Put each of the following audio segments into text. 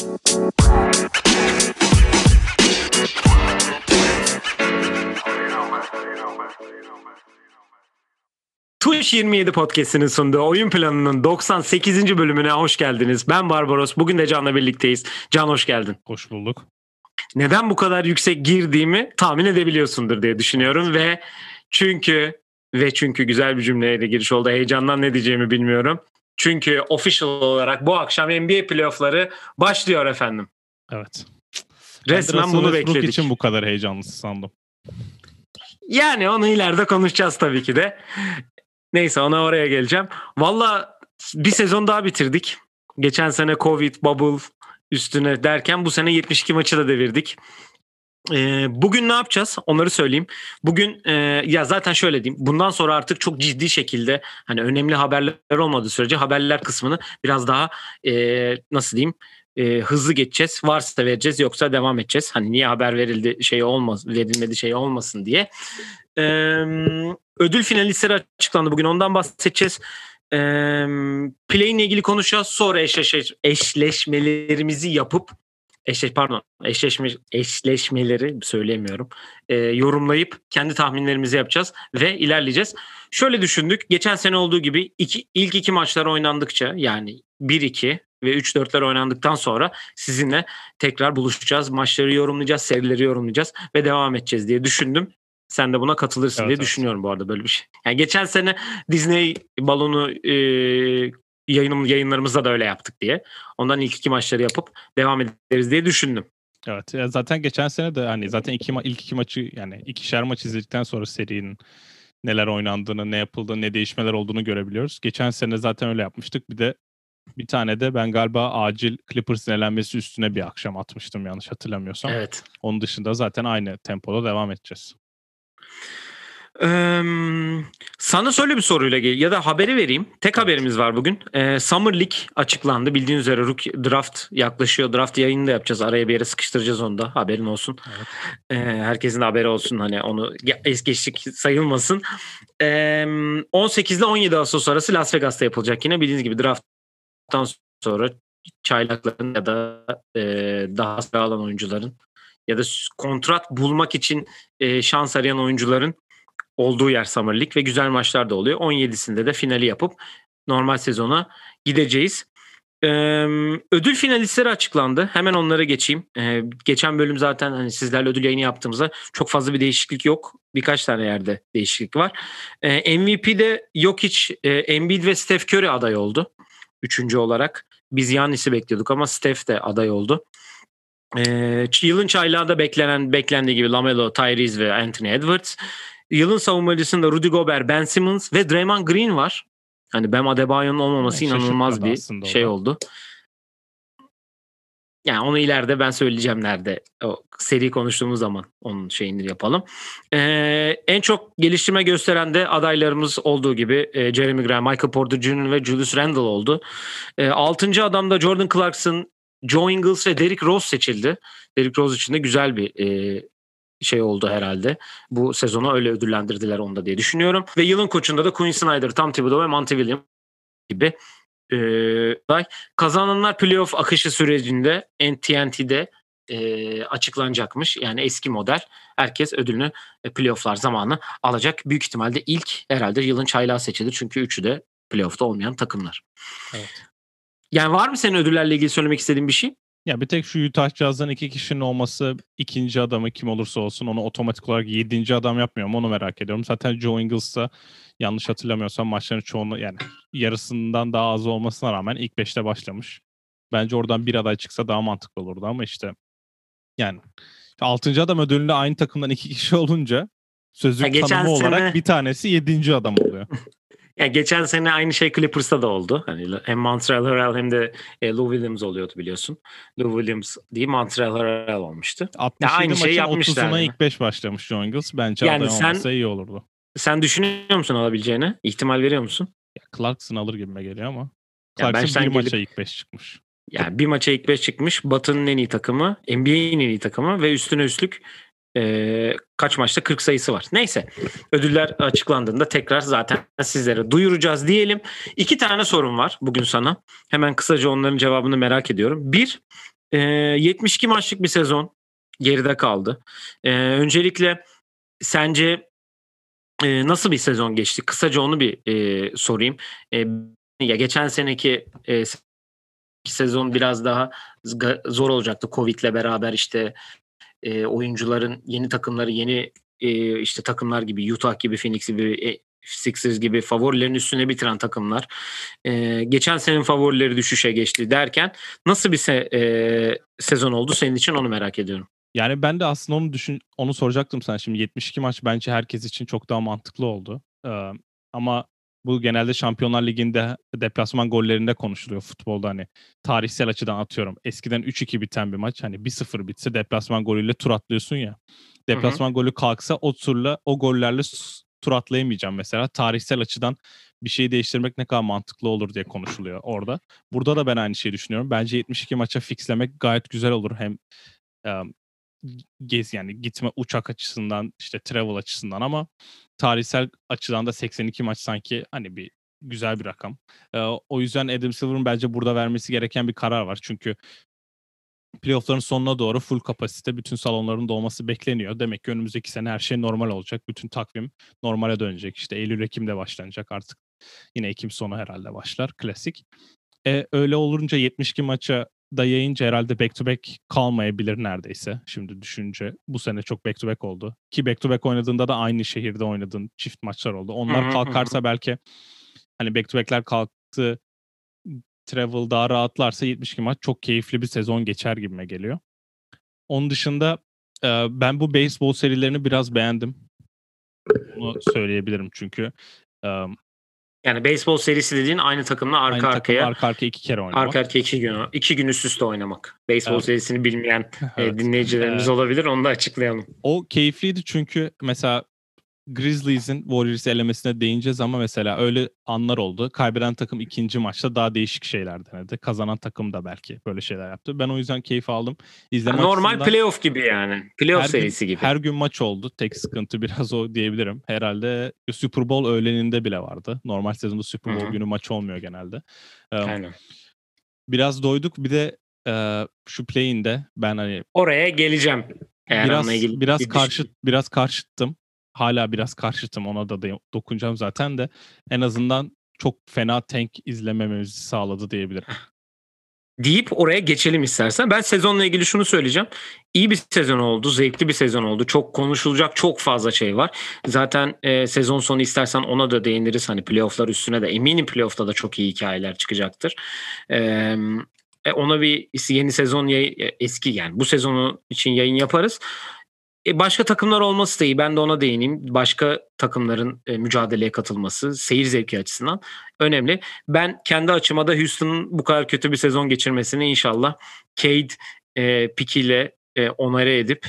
Tuş 27 podcast'inin sunduğu oyun planının 98. bölümüne hoş geldiniz. Ben Barbaros. Bugün de Can'la birlikteyiz. Can hoş geldin. Hoş bulduk. Neden bu kadar yüksek girdiğimi tahmin edebiliyorsundur diye düşünüyorum ve çünkü ve çünkü güzel bir cümleyle giriş oldu. Heyecandan ne diyeceğimi bilmiyorum. Çünkü official olarak bu akşam NBA playoff'ları başlıyor efendim. Evet. Resmen de bunu Westbrook bekledik. için bu kadar heyecanlı sandım. Yani onu ileride konuşacağız tabii ki de. Neyse ona oraya geleceğim. Valla bir sezon daha bitirdik. Geçen sene Covid, Bubble üstüne derken bu sene 72 maçı da devirdik. Ee, bugün ne yapacağız? Onları söyleyeyim. Bugün e, ya zaten şöyle diyeyim. Bundan sonra artık çok ciddi şekilde hani önemli haberler olmadığı sürece haberler kısmını biraz daha e, nasıl diyeyim e, hızlı geçeceğiz. Varsa vereceğiz yoksa devam edeceğiz. Hani niye haber verildi şey olmaz verilmedi şey olmasın diye. Ee, ödül finalistleri açıklandı bugün ondan bahsedeceğiz. Ee, Play'in ilgili konuşacağız. Sonra eşleş, eşleşmelerimizi yapıp eşleş pardon eşleşme eşleşmeleri söyleyemiyorum. Ee, yorumlayıp kendi tahminlerimizi yapacağız ve ilerleyeceğiz. Şöyle düşündük. Geçen sene olduğu gibi iki, ilk iki maçlar oynandıkça yani 1-2 ve 3-4'ler oynandıktan sonra sizinle tekrar buluşacağız. Maçları yorumlayacağız, serileri yorumlayacağız ve devam edeceğiz diye düşündüm. Sen de buna katılırsın Evet, diye evet. düşünüyorum bu arada böyle bir şey. Yani geçen sene Disney balonu e, yayınım, yayınlarımızda da öyle yaptık diye. Ondan ilk iki maçları yapıp devam ederiz diye düşündüm. Evet. Ya zaten geçen sene de hani zaten iki ma- ilk iki maçı yani ikişer maç izledikten sonra serinin neler oynandığını, ne yapıldığını, ne değişmeler olduğunu görebiliyoruz. Geçen sene zaten öyle yapmıştık. Bir de bir tane de ben galiba acil Clippers'ın elenmesi üstüne bir akşam atmıştım yanlış hatırlamıyorsam. Evet. Onun dışında zaten aynı tempoda devam edeceğiz. Eee, sana şöyle bir soruyla gel ya da haberi vereyim. Tek haberimiz var bugün. Eee, Summer League açıklandı. Bildiğin üzere rookie draft yaklaşıyor. Draft yayını da yapacağız. Araya bir yere sıkıştıracağız onu da. Haberin olsun. Evet. Eee, herkesin de haberi olsun. Hani onu es geçtik sayılmasın. Eee 18 ile 17 Ağustos arası Las Vegas'ta yapılacak yine. Bildiğiniz gibi drafttan sonra çaylakların ya da eee, daha sıra alan oyuncuların ya da kontrat bulmak için eee, şans arayan oyuncuların olduğu yer Summer League ve güzel maçlar da oluyor. 17'sinde de finali yapıp normal sezona gideceğiz. Ee, ödül finalistleri açıklandı. Hemen onlara geçeyim. Ee, geçen bölüm zaten hani sizlerle ödül yayını yaptığımızda çok fazla bir değişiklik yok. Birkaç tane yerde değişiklik var. Ee, MVP'de Jokic, e, Embiid ve Steph Curry aday oldu. Üçüncü olarak. Biz Yannis'i bekliyorduk ama Steph de aday oldu. Ee, yılın çaylağında beklenen beklendiği gibi Lamelo, Tyrese ve Anthony Edwards. Yılın savunmacısında Rudy Gobert, Ben Simmons ve Draymond Green var. Hani Bam Adebayo'nun olmaması Yani inanılmaz bir şey da. oldu. Yani onu ileride ben söyleyeceğim nerede. O seri konuştuğumuz zaman onun şeyini yapalım. Ee, en çok geliştirme gösteren de adaylarımız olduğu gibi e, Jeremy Graham, Michael Porter Jr. ve Julius Randle oldu. E, altıncı adamda Jordan Clarkson, Joe Ingles ve Derrick Rose seçildi. Derrick Rose için de güzel bir e, şey oldu herhalde. Bu sezonu öyle ödüllendirdiler onda diye düşünüyorum. Ve yılın koçunda da Quinn Snyder, Tom Thibodeau ve Monty Williams gibi e, aday. Kazananlar playoff akışı sürecinde TNT'de e, açıklanacakmış. Yani eski model. Herkes ödülünü e, playofflar zamanı alacak. Büyük ihtimalle ilk herhalde yılın çaylağı seçilir. Çünkü üçü de playoff'ta olmayan takımlar. Evet. Yani var mı senin ödüllerle ilgili söylemek istediğin bir şey? Ya bir tek şu Utah Jazz'dan iki kişinin olması ikinci adamı kim olursa olsun onu otomatik olarak yedinci adam yapmıyorum. Onu merak ediyorum. Zaten Joe Ingles da yanlış hatırlamıyorsam maçların çoğunu yani yarısından daha az olmasına rağmen ilk beşte başlamış. Bence oradan bir aday çıksa daha mantıklı olurdu ama işte yani altıncı adam ödülünde aynı takımdan iki kişi olunca sözlük tanımı sene- olarak bir tanesi yedinci adam oluyor. Yani geçen sene aynı şey Clippers'ta da oldu. Hani hem Montreal Harrell hem de e, Lou Williams oluyordu biliyorsun. Lou Williams değil Montreal Harrell olmuştu. 67 aynı şeyi yapmışlar 30'una yani. ilk 5 başlamış Joe Ingles. Bence Yani aday sen- olmasa iyi olurdu. Sen düşünüyor musun alabileceğini? İhtimal veriyor musun? Ya Clarkson alır gibime geliyor ama. Clarkson bir gelip- maça ilk 5 çıkmış. Yani bir maça ilk 5 çıkmış. Batı'nın en iyi takımı. NBA'in en iyi takımı ve üstüne üstlük e, kaç maçta 40 sayısı var. Neyse ödüller açıklandığında tekrar zaten sizlere duyuracağız diyelim. İki tane sorum var bugün sana. Hemen kısaca onların cevabını merak ediyorum. Bir E, 72 maçlık bir sezon geride kaldı. E, öncelikle sence e, nasıl bir sezon geçti? Kısaca onu bir e, sorayım. E, ya geçen seneki e, sezon biraz daha zor olacaktı Covid'le beraber işte e, oyuncuların yeni takımları yeni e, işte takımlar gibi Utah gibi Phoenix gibi e, Sixers gibi favorilerin üstüne bitiren takımlar e, geçen senenin favorileri düşüşe geçti derken nasıl bir se- e, sezon oldu senin için onu merak ediyorum. Yani ben de aslında onu düşün onu soracaktım sen şimdi 72 maç bence herkes için çok daha mantıklı oldu. Ee, ama bu genelde Şampiyonlar Ligi'nde deplasman gollerinde konuşuluyor futbolda hani tarihsel açıdan atıyorum. Eskiden 3-2 biten bir maç hani 1-0 bitse deplasman golüyle tur atlıyorsun ya. Deplasman golü kalksa o turla o gollerle tur atlayamayacağım mesela. Tarihsel açıdan bir şeyi değiştirmek ne kadar mantıklı olur diye konuşuluyor orada. Burada da ben aynı şeyi düşünüyorum. Bence 72 maça fixlemek gayet güzel olur. Hem gez yani gitme uçak açısından işte travel açısından ama tarihsel açıdan da 82 maç sanki hani bir güzel bir rakam. Ee, o yüzden Adam Silver'ın bence burada vermesi gereken bir karar var. Çünkü playoff'ların sonuna doğru full kapasite bütün salonların dolması bekleniyor. Demek ki önümüzdeki sene her şey normal olacak. Bütün takvim normale dönecek. İşte Eylül-Ekim'de başlanacak artık. Yine Ekim sonu herhalde başlar. Klasik. E, öyle olunca 72 maça dayayınca herhalde back to back kalmayabilir neredeyse. Şimdi düşünce bu sene çok back to back oldu. Ki back to back oynadığında da aynı şehirde oynadığın çift maçlar oldu. Onlar kalkarsa belki hani back to back'ler kalktı travel daha rahatlarsa 72 maç çok keyifli bir sezon geçer gibime geliyor. Onun dışında ben bu baseball serilerini biraz beğendim. Bunu söyleyebilirim çünkü yani beyzbol serisi dediğin aynı takımla arka aynı arkaya takım arka arkaya iki kere oynamak. Arka arkaya iki gün iki gün üst üste oynamak. Beyzbol evet. serisini bilmeyen evet. dinleyicilerimiz evet. olabilir. Onu da açıklayalım. O keyifliydi çünkü mesela Grizzlies'in Warriors elemesine değineceğiz ama mesela öyle anlar oldu. Kaybeden takım ikinci maçta daha değişik şeyler denedi. Kazanan takım da belki böyle şeyler yaptı. Ben o yüzden keyif aldım. İzleme Normal playoff gibi yani. Playoff serisi gün, gibi. Her gün maç oldu. Tek sıkıntı biraz o diyebilirim. Herhalde Super Bowl öğleninde bile vardı. Normal sezonda Super Bowl Hı-hı. günü maç olmuyor genelde. Aynen. Biraz doyduk. Bir de e, şu play'inde ben hani oraya geleceğim. Eğer biraz biraz karşıt biraz karşıttım hala biraz karşıtım ona da dokunacağım zaten de en azından çok fena tank izlemememizi sağladı diyebilirim. Deyip oraya geçelim istersen. Ben sezonla ilgili şunu söyleyeceğim. İyi bir sezon oldu, zevkli bir sezon oldu. Çok konuşulacak çok fazla şey var. Zaten e, sezon sonu istersen ona da değiniriz. Hani playofflar üstüne de eminim playoff'ta da çok iyi hikayeler çıkacaktır. E, ona bir yeni sezon yayı, eski yani bu sezonu için yayın yaparız. E başka takımlar olması da iyi. Ben de ona değineyim. Başka takımların e, mücadeleye katılması seyir zevki açısından önemli. Ben kendi açıma da Houston'ın bu kadar kötü bir sezon geçirmesini inşallah Cade e, pikiyle e, onare edip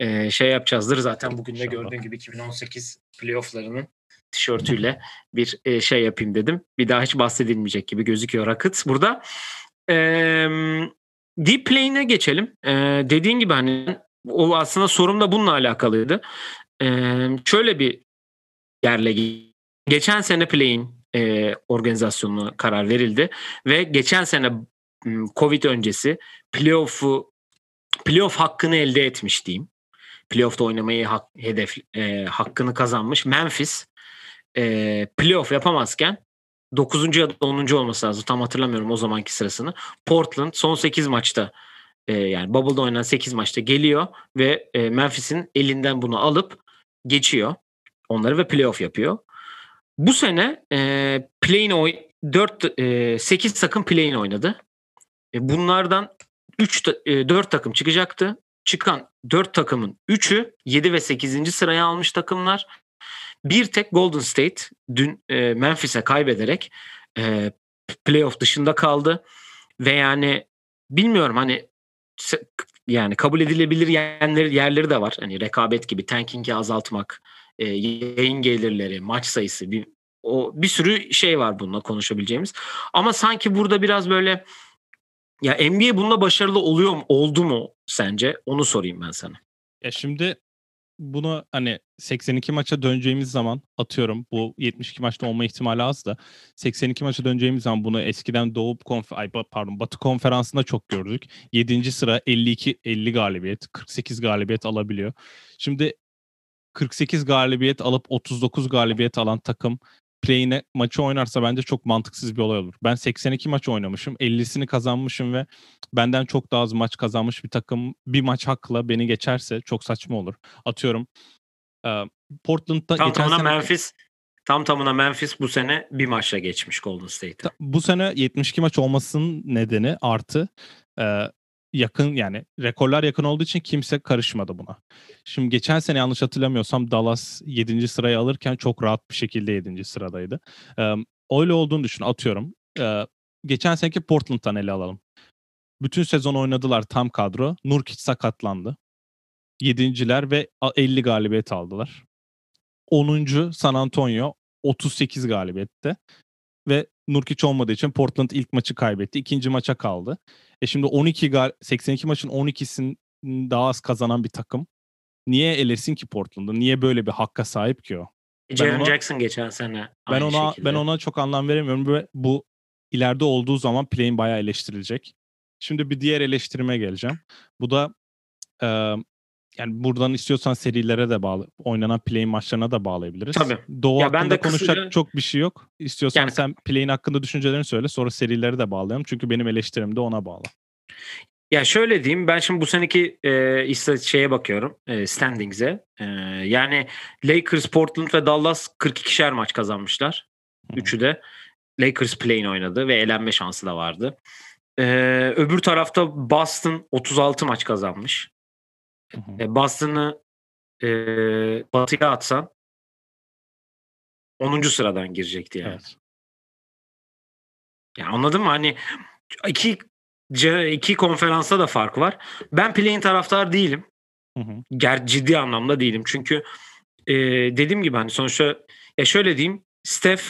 e, şey yapacağızdır. Zaten bugün de gördüğün gibi 2018 playofflarının tişörtüyle bir e, şey yapayım dedim. Bir daha hiç bahsedilmeyecek gibi gözüküyor Rockets burada. E, Deep Plane'e geçelim. E, dediğin gibi hani o aslında sorum da bununla alakalıydı. Ee, şöyle bir yerle geçen sene play'in e, organizasyonuna karar verildi ve geçen sene Covid öncesi playoff'u playoff hakkını elde etmiş diyeyim. Playoff'ta oynamayı hak, hedef e, hakkını kazanmış Memphis e, playoff yapamazken 9. ya da 10. olması lazım. Tam hatırlamıyorum o zamanki sırasını. Portland son 8 maçta e, yani Bubble'da oynanan 8 maçta geliyor ve e, Memphis'in elinden bunu alıp geçiyor onları ve playoff yapıyor. Bu sene e, play'in oy 4 e, 8 takım play'in oynadı. E, bunlardan 3 e, 4 takım çıkacaktı. Çıkan 4 takımın 3'ü 7 ve 8. sıraya almış takımlar. Bir tek Golden State dün e, Memphis'e kaybederek e, playoff dışında kaldı ve yani bilmiyorum hani yani kabul edilebilir yerleri, yerleri de var. Hani rekabet gibi tanking'i azaltmak, e, yayın gelirleri, maç sayısı bir o bir sürü şey var bununla konuşabileceğimiz. Ama sanki burada biraz böyle ya NBA bununla başarılı oluyor mu, oldu mu sence? Onu sorayım ben sana. Ya şimdi bunu hani 82 maça döneceğimiz zaman atıyorum bu 72 maçta olma ihtimali az da 82 maça döneceğimiz zaman bunu eskiden Doğu konf ay, pardon Batı konferansında çok gördük. 7. sıra 52 50 galibiyet, 48 galibiyet alabiliyor. Şimdi 48 galibiyet alıp 39 galibiyet alan takım play'ine maçı oynarsa bence çok mantıksız bir olay olur. Ben 82 maç oynamışım. 50'sini kazanmışım ve benden çok daha az maç kazanmış bir takım bir maç hakla beni geçerse çok saçma olur. Atıyorum Portland'da tam geçen tamına sene... Memphis tam tamına Memphis bu sene bir maçla geçmiş Golden State'e. Bu sene 72 maç olmasının nedeni artı yakın yani rekorlar yakın olduğu için kimse karışmadı buna. Şimdi geçen sene yanlış hatırlamıyorsam Dallas 7. sırayı alırken çok rahat bir şekilde 7. sıradaydı. Ee, öyle olduğunu düşün atıyorum. Ee, geçen seneki Portland'dan ele alalım. Bütün sezon oynadılar tam kadro. Nurkic sakatlandı. Yedinciler ve 50 galibiyet aldılar. 10. San Antonio 38 galibiyette ve Nurkic olmadığı için Portland ilk maçı kaybetti. İkinci maça kaldı. E şimdi 12 gal 82 maçın 12'sini daha az kazanan bir takım. Niye elesin ki Portland'ı? Niye böyle bir hakka sahip ki o? Jaren Jackson geçen sene ben ona şekilde. ben ona çok anlam veremiyorum ve bu ileride olduğu zaman play'in bayağı eleştirilecek. Şimdi bir diğer eleştirime geleceğim. Bu da e, yani buradan istiyorsan serilere de bağlı, oynanan play'in maçlarına da bağlayabiliriz. Tabii. Doğu ya hakkında ben de konuşacak kısaca... çok bir şey yok. İstiyorsan yani... sen play'in hakkında düşüncelerini söyle sonra serileri de bağlayalım. Çünkü benim eleştirim de ona bağlı. Ya şöyle diyeyim ben şimdi bu seneki e, şeye bakıyorum e, standings'e. E, yani Lakers, Portland ve Dallas 42'şer maç kazanmışlar. Üçü de Lakers play'in oynadı ve elenme şansı da vardı. E, öbür tarafta Boston 36 maç kazanmış. E, Boston'ı e, batıya atsan 10. sıradan girecekti yani. Evet. Yani anladın mı? Hani iki iki konferansta da fark var. Ben play'in taraftar değilim. Hı hı. Ger ciddi anlamda değilim. Çünkü e, dediğim gibi hani sonuçta ya şöyle diyeyim Steph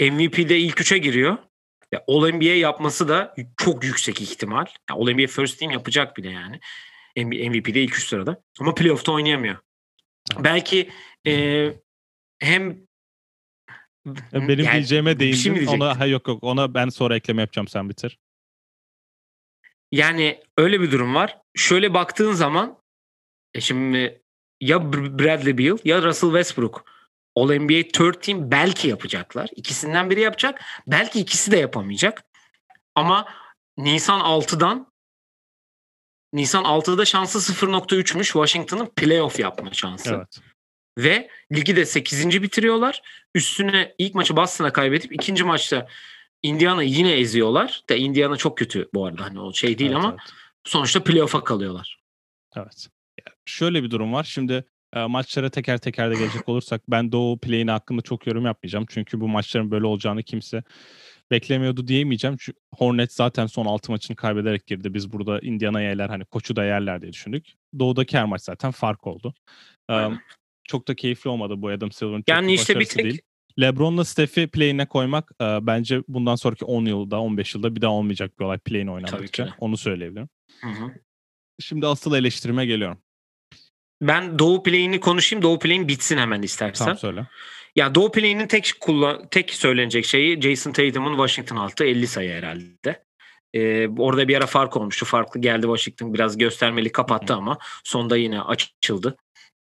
MVP'de ilk üçe giriyor. Ya All NBA yapması da çok yüksek ihtimal. Ya All NBA First Team yapacak bile yani. MVP'de ilk üç sırada. Ama playoff'ta oynayamıyor. Evet. Belki e, hem benim yani, diyeceğime değindin. Şey ona ha, yok yok ona ben sonra ekleme yapacağım sen bitir. Yani öyle bir durum var. Şöyle baktığın zaman e şimdi ya Bradley Beal ya Russell Westbrook All NBA Third Team belki yapacaklar. İkisinden biri yapacak. Belki ikisi de yapamayacak. Ama Nisan 6'dan Nisan 6'da şansı 0.3'müş Washington'ın playoff yapma şansı. Evet. Ve ligi de 8. bitiriyorlar. Üstüne ilk maçı Boston'a kaybedip ikinci maçta Indiana yine eziyorlar. De Indiana çok kötü bu arada hani o şey değil evet, ama evet. sonuçta playoff'a kalıyorlar. Evet. Şöyle bir durum var. Şimdi e, maçlara teker teker de gelecek olursak ben Doğu play'ini hakkında çok yorum yapmayacağım. Çünkü bu maçların böyle olacağını kimse beklemiyordu diyemeyeceğim. Çünkü Hornets zaten son 6 maçını kaybederek girdi. Biz burada Indiana'ya yerler hani koçu da yerler diye düşündük. Doğu'daki her maç zaten fark oldu. Um, çok da keyifli olmadı bu Adam Silver'ın. Yani işte bir tek değil. LeBron'la Steph'i play'ine koymak e, bence bundan sonraki 10 yılda, 15 yılda bir daha olmayacak bir olay play'ine oynandıkça. Onu söyleyebilirim. Hı hı. Şimdi asıl eleştirime geliyorum. Ben Doğu play'ini konuşayım. Doğu play'in bitsin hemen istersen. Tamam söyle. Ya Doğu play'inin tek kullan tek söylenecek şeyi Jason Tatum'un Washington altı 50 sayı herhalde. Ee, orada bir ara fark olmuştu. Farklı geldi Washington biraz göstermeli kapattı ama sonda yine açıldı.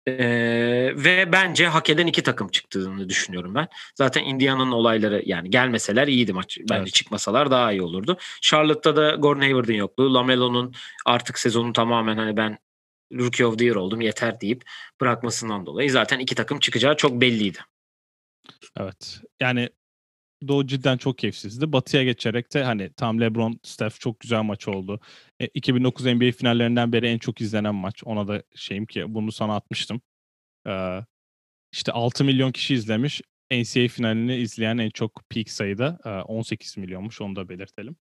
Ee, ve bence hak eden iki takım çıktığını düşünüyorum ben. Zaten Indiana'nın olayları yani gelmeseler iyiydi maç. Bence evet. çıkmasalar daha iyi olurdu. Charlotte'da da Gordon Hayward'ın yokluğu. Lamelo'nun artık sezonu tamamen hani ben Rookie of the Year oldum yeter deyip bırakmasından dolayı zaten iki takım çıkacağı çok belliydi. Evet. Yani Doğu cidden çok keyifsizdi. Batı'ya geçerek de hani tam LeBron, Steph çok güzel maç oldu. E, 2009 NBA finallerinden beri en çok izlenen maç. Ona da şeyim ki bunu sana atmıştım. Ee, işte 6 milyon kişi izlemiş. NCAA finalini izleyen en çok peak sayıda e, 18 milyonmuş onu da belirtelim.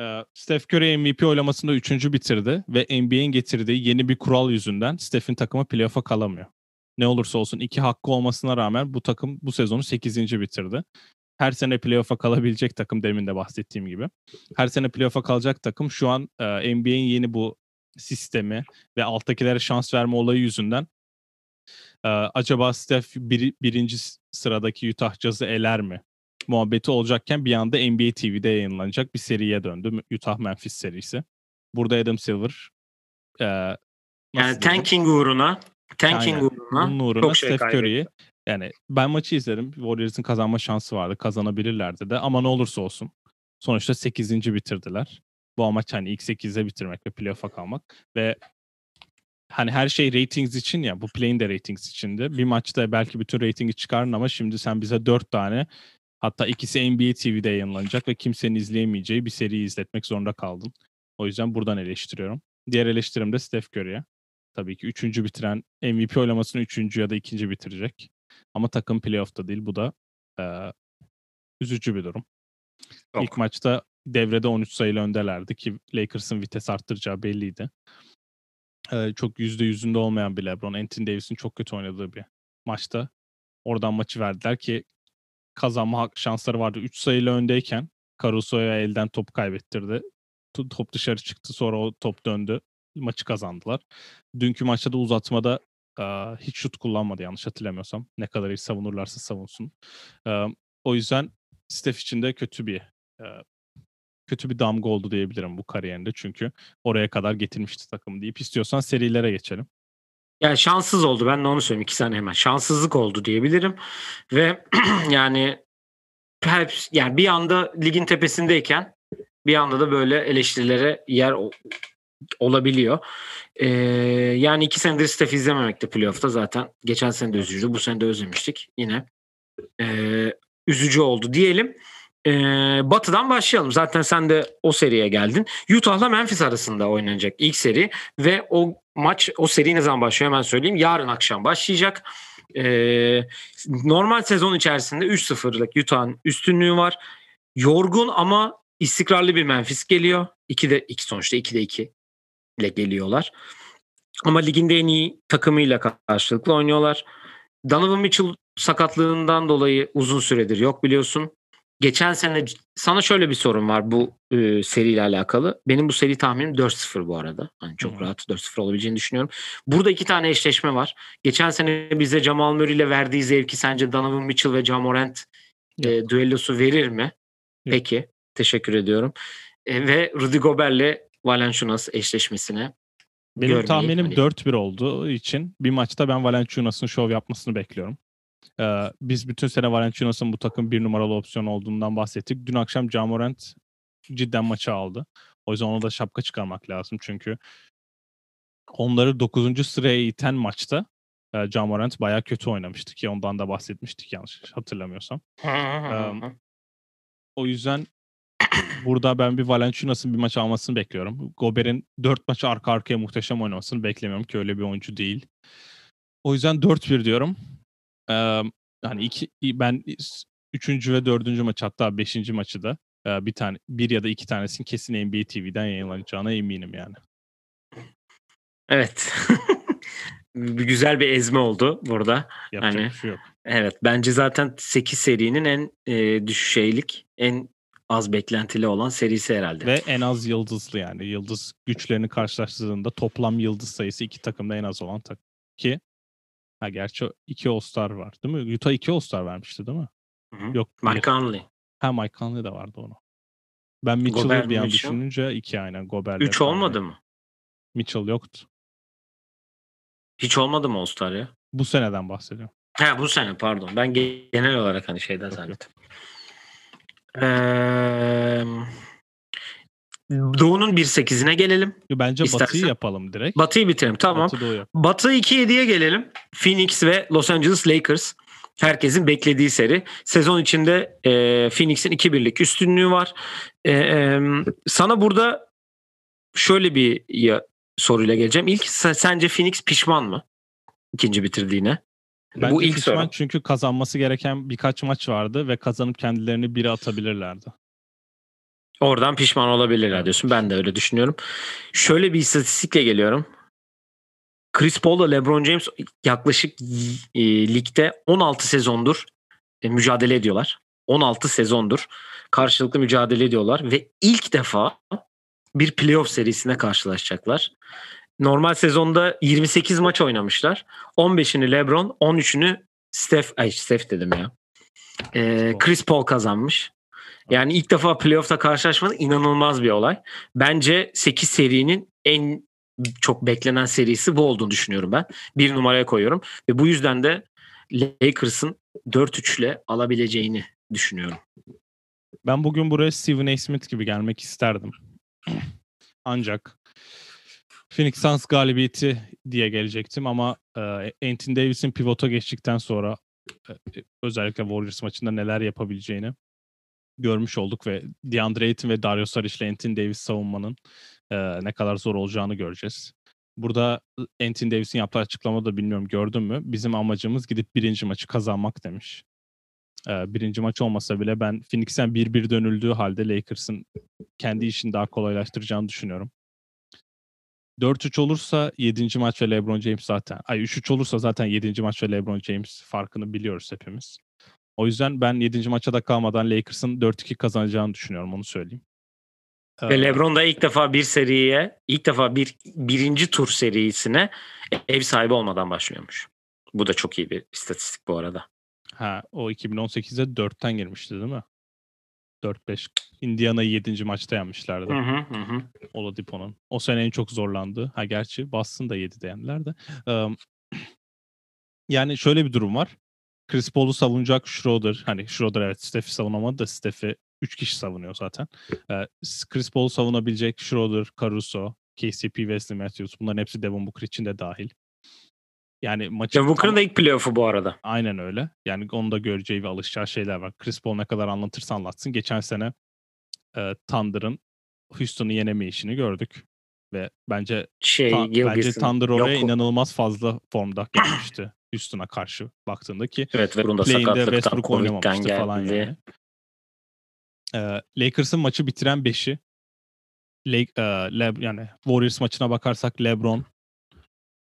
Ee, Steph Curry MVP oylamasında 3. bitirdi ve NBA'in getirdiği yeni bir kural yüzünden Steph'in takımı playoff'a kalamıyor ne olursa olsun iki hakkı olmasına rağmen bu takım bu sezonu 8. bitirdi. Her sene playoff'a kalabilecek takım demin de bahsettiğim gibi. Her sene playoff'a kalacak takım şu an e, NBA'in yeni bu sistemi ve alttakilere şans verme olayı yüzünden e, acaba Steph bir, birinci sıradaki Utah Jazz'ı eler mi? Muhabbeti olacakken bir anda NBA TV'de yayınlanacak bir seriye döndü. Utah Memphis serisi. Burada Adam Silver e, yani tanking uğruna tanking Aynen. uğruna, bunun uğruna çok şey Steph. Curry'i yani ben maçı izledim. Warriors'ın kazanma şansı vardı. Kazanabilirlerdi de ama ne olursa olsun. Sonuçta 8. bitirdiler. Bu amaç hani ilk 8'e bitirmek ve playoff'a kalmak. Ve hani her şey ratings için ya bu play'in de ratings içindi. Bir maçta belki bütün ratingi çıkarın ama şimdi sen bize 4 tane hatta ikisi NBA TV'de yayınlanacak ve kimsenin izleyemeyeceği bir seriyi izletmek zorunda kaldın. O yüzden buradan eleştiriyorum. Diğer eleştirim de Steph Curry'e. Tabii ki üçüncü bitiren MVP oylamasını üçüncü ya da ikinci bitirecek. Ama takım playoff'ta değil. Bu da e, üzücü bir durum. Çok. İlk maçta devrede 13 sayılı öndelerdi ki Lakers'ın vites arttıracağı belliydi. E, çok yüzde yüzünde olmayan bir LeBron, Anthony Davis'in çok kötü oynadığı bir maçta. Oradan maçı verdiler ki kazanma şansları vardı. 3 sayılı öndeyken Caruso'ya elden top kaybettirdi. Top dışarı çıktı sonra o top döndü. Maçı kazandılar. Dünkü maçta da uzatmada e, hiç şut kullanmadı yanlış hatırlamıyorsam. Ne kadar iyi savunurlarsa savunsun. E, o yüzden Steph için de kötü bir e, kötü bir damga oldu diyebilirim bu kariyerinde. Çünkü oraya kadar getirmişti takımı deyip istiyorsan serilere geçelim. Yani şanssız oldu. Ben de onu söyleyeyim. iki saniye hemen. Şanssızlık oldu diyebilirim. Ve yani hep, yani bir anda ligin tepesindeyken bir anda da böyle eleştirilere yer olabiliyor. Ee, yani iki senedir Steph izlememekte playoff'ta zaten. Geçen sene de üzücüydü. Bu sene de özlemiştik. Yine ee, üzücü oldu diyelim. Ee, batı'dan başlayalım. Zaten sen de o seriye geldin. Utah'la Memphis arasında oynanacak ilk seri ve o maç o seri ne zaman başlıyor hemen söyleyeyim. Yarın akşam başlayacak. Ee, normal sezon içerisinde 3-0'lık Utah'ın üstünlüğü var. Yorgun ama istikrarlı bir Memphis geliyor. 2'de 2 sonuçta 2'de 2 ile geliyorlar. Ama ligin de en iyi takımıyla karşılıklı oynuyorlar. Donovan Mitchell sakatlığından dolayı uzun süredir yok biliyorsun. Geçen sene sana şöyle bir sorun var bu e, seriyle alakalı. Benim bu seri tahminim 4-0 bu arada. Hani çok hı. rahat 4-0 olabileceğini düşünüyorum. Burada iki tane eşleşme var. Geçen sene bize Jamal Murray ile verdiği zevki sence Donovan Mitchell ve Ja Morant e, düellosu verir mi? Peki. Teşekkür ediyorum. E, ve Rudy Gobert'le Valanciunas eşleşmesine Benim görmeyi tahminim hani- 4-1 olduğu için bir maçta ben Valanciunas'ın şov yapmasını bekliyorum. Ee, biz bütün sene Valanciunas'ın bu takım bir numaralı opsiyon olduğundan bahsettik. Dün akşam Jamorant cidden maçı aldı. O yüzden ona da şapka çıkarmak lazım çünkü onları 9. sıraya iten maçta e, Jamorant bayağı kötü oynamıştı ki ondan da bahsetmiştik yanlış hatırlamıyorsam. Em, O yüzden burada ben bir Valanciunas'ın bir maç almasını bekliyorum. Gober'in 4 maçı arka arkaya muhteşem oynamasını beklemiyorum ki öyle bir oyuncu değil. O yüzden 4-1 diyorum. Ee, hani iki, ben 3. ve 4. maç hatta 5. maçı da bir tane bir ya da iki tanesinin kesin NBA TV'den yayınlanacağına eminim yani. Evet. bir güzel bir ezme oldu burada. Yapacak Hani- bir şey yok. Evet bence zaten 8 serinin en e, şeylik, en az beklentili olan serisi herhalde. Ve en az yıldızlı yani. Yıldız güçlerini karşılaştırdığında toplam yıldız sayısı iki takımda en az olan takım. Ki ha gerçi iki All-Star var değil mi? Utah iki All-Star vermişti değil mi? Hı hı. Yok. Mike. Conley. Ha Mike Conley de vardı onu. Ben Mitchell'ı bir an Mitchell. düşününce iki aynen Gobert'le. 3 olmadı mı? Mitchell yoktu. Hiç olmadı mı All-Star ya? Bu seneden bahsediyorum. Ha bu sene pardon. Ben ge- genel olarak hani şeyden yok. Ee, Doğu'nun 1-8'ine gelelim. Bence İstersen- Batı'yı yapalım direkt. Batı'yı bitirelim. Tamam. Batı. Batı 2-7'ye gelelim. Phoenix ve Los Angeles Lakers. Herkesin beklediği seri. Sezon içinde e, Phoenix'in 2-1'lik üstünlüğü var. E, e, sana burada şöyle bir ya, soruyla geleceğim. İlk sen- sence Phoenix pişman mı? İkinci bitirdiğine. Bence Bu ilk pişman soru. çünkü kazanması gereken birkaç maç vardı ve kazanıp kendilerini biri atabilirlerdi. Oradan pişman olabilirler diyorsun. Ben de öyle düşünüyorum. Şöyle bir istatistikle geliyorum. Chris Paul ile LeBron James yaklaşık e, ligde 16 sezondur e, mücadele ediyorlar. 16 sezondur karşılıklı mücadele ediyorlar ve ilk defa bir playoff serisine karşılaşacaklar. Normal sezonda 28 maç oynamışlar. 15'ini LeBron, 13'ünü Steph, ay Steph dedim ya. Ee, Chris Paul kazanmış. Yani ilk defa playoff'ta karşılaşmanın inanılmaz bir olay. Bence 8 serinin en çok beklenen serisi bu olduğunu düşünüyorum ben. Bir numaraya koyuyorum. Ve bu yüzden de Lakers'ın 4-3 ile alabileceğini düşünüyorum. Ben bugün buraya Stephen A. Smith gibi gelmek isterdim. Ancak Phoenix Suns galibiyeti diye gelecektim ama e, Anthony Davis'in pivota geçtikten sonra e, özellikle Warriors maçında neler yapabileceğini görmüş olduk ve DeAndre Ayton ve Dario Saric ile Anthony Davis savunmanın e, ne kadar zor olacağını göreceğiz. Burada Anthony Davis'in yaptığı açıklamada bilmiyorum gördün mü? Bizim amacımız gidip birinci maçı kazanmak demiş. E, birinci maç olmasa bile ben Phoenix'ten 1-1 dönüldüğü halde Lakers'ın kendi işini daha kolaylaştıracağını düşünüyorum. 4-3 olursa 7. maç ve LeBron James zaten. Ay 3-3 olursa zaten 7. maç ve LeBron James farkını biliyoruz hepimiz. O yüzden ben 7. maça da kalmadan Lakers'ın 4-2 kazanacağını düşünüyorum onu söyleyeyim. Ve ee, LeBron da ilk defa bir seriye, ilk defa bir birinci tur serisine ev sahibi olmadan başlıyormuş. Bu da çok iyi bir istatistik bu arada. Ha, o 2018'de 4'ten girmişti değil mi? 4-5. Indiana'yı 7. maçta yenmişlerdi. Hı hı hı. Oladipo'nun. O sene en çok zorlandı. Ha gerçi Boston da 7'de yendiler de. Um, yani şöyle bir durum var. Chris Paul'u savunacak Schroeder. Hani Schroeder evet Steph'i savunamadı da Steph'i 3 kişi savunuyor zaten. Ee, Chris Paul'u savunabilecek Schroeder, Caruso, KCP, Wesley Matthews bunların hepsi Devin Booker için de dahil. Yani maçı Devin Booker'ın da ilk playoff'u bu arada. Aynen öyle. Yani onu da göreceği ve alışacağı şeyler var. Chris Paul ne kadar anlatırsa anlatsın. Geçen sene e, Thunder'ın Houston'u yenemeyişini gördük. Ve bence şey, ta, bence Thunder oraya Yok. inanılmaz fazla formda gelmişti. Houston'a karşı baktığında ki evet, ve play'inde Westbrook oynamamıştı geldi. falan yani. Ee, Lakers'ın maçı bitiren 5'i Lake, e, Le, yani Warriors maçına bakarsak LeBron,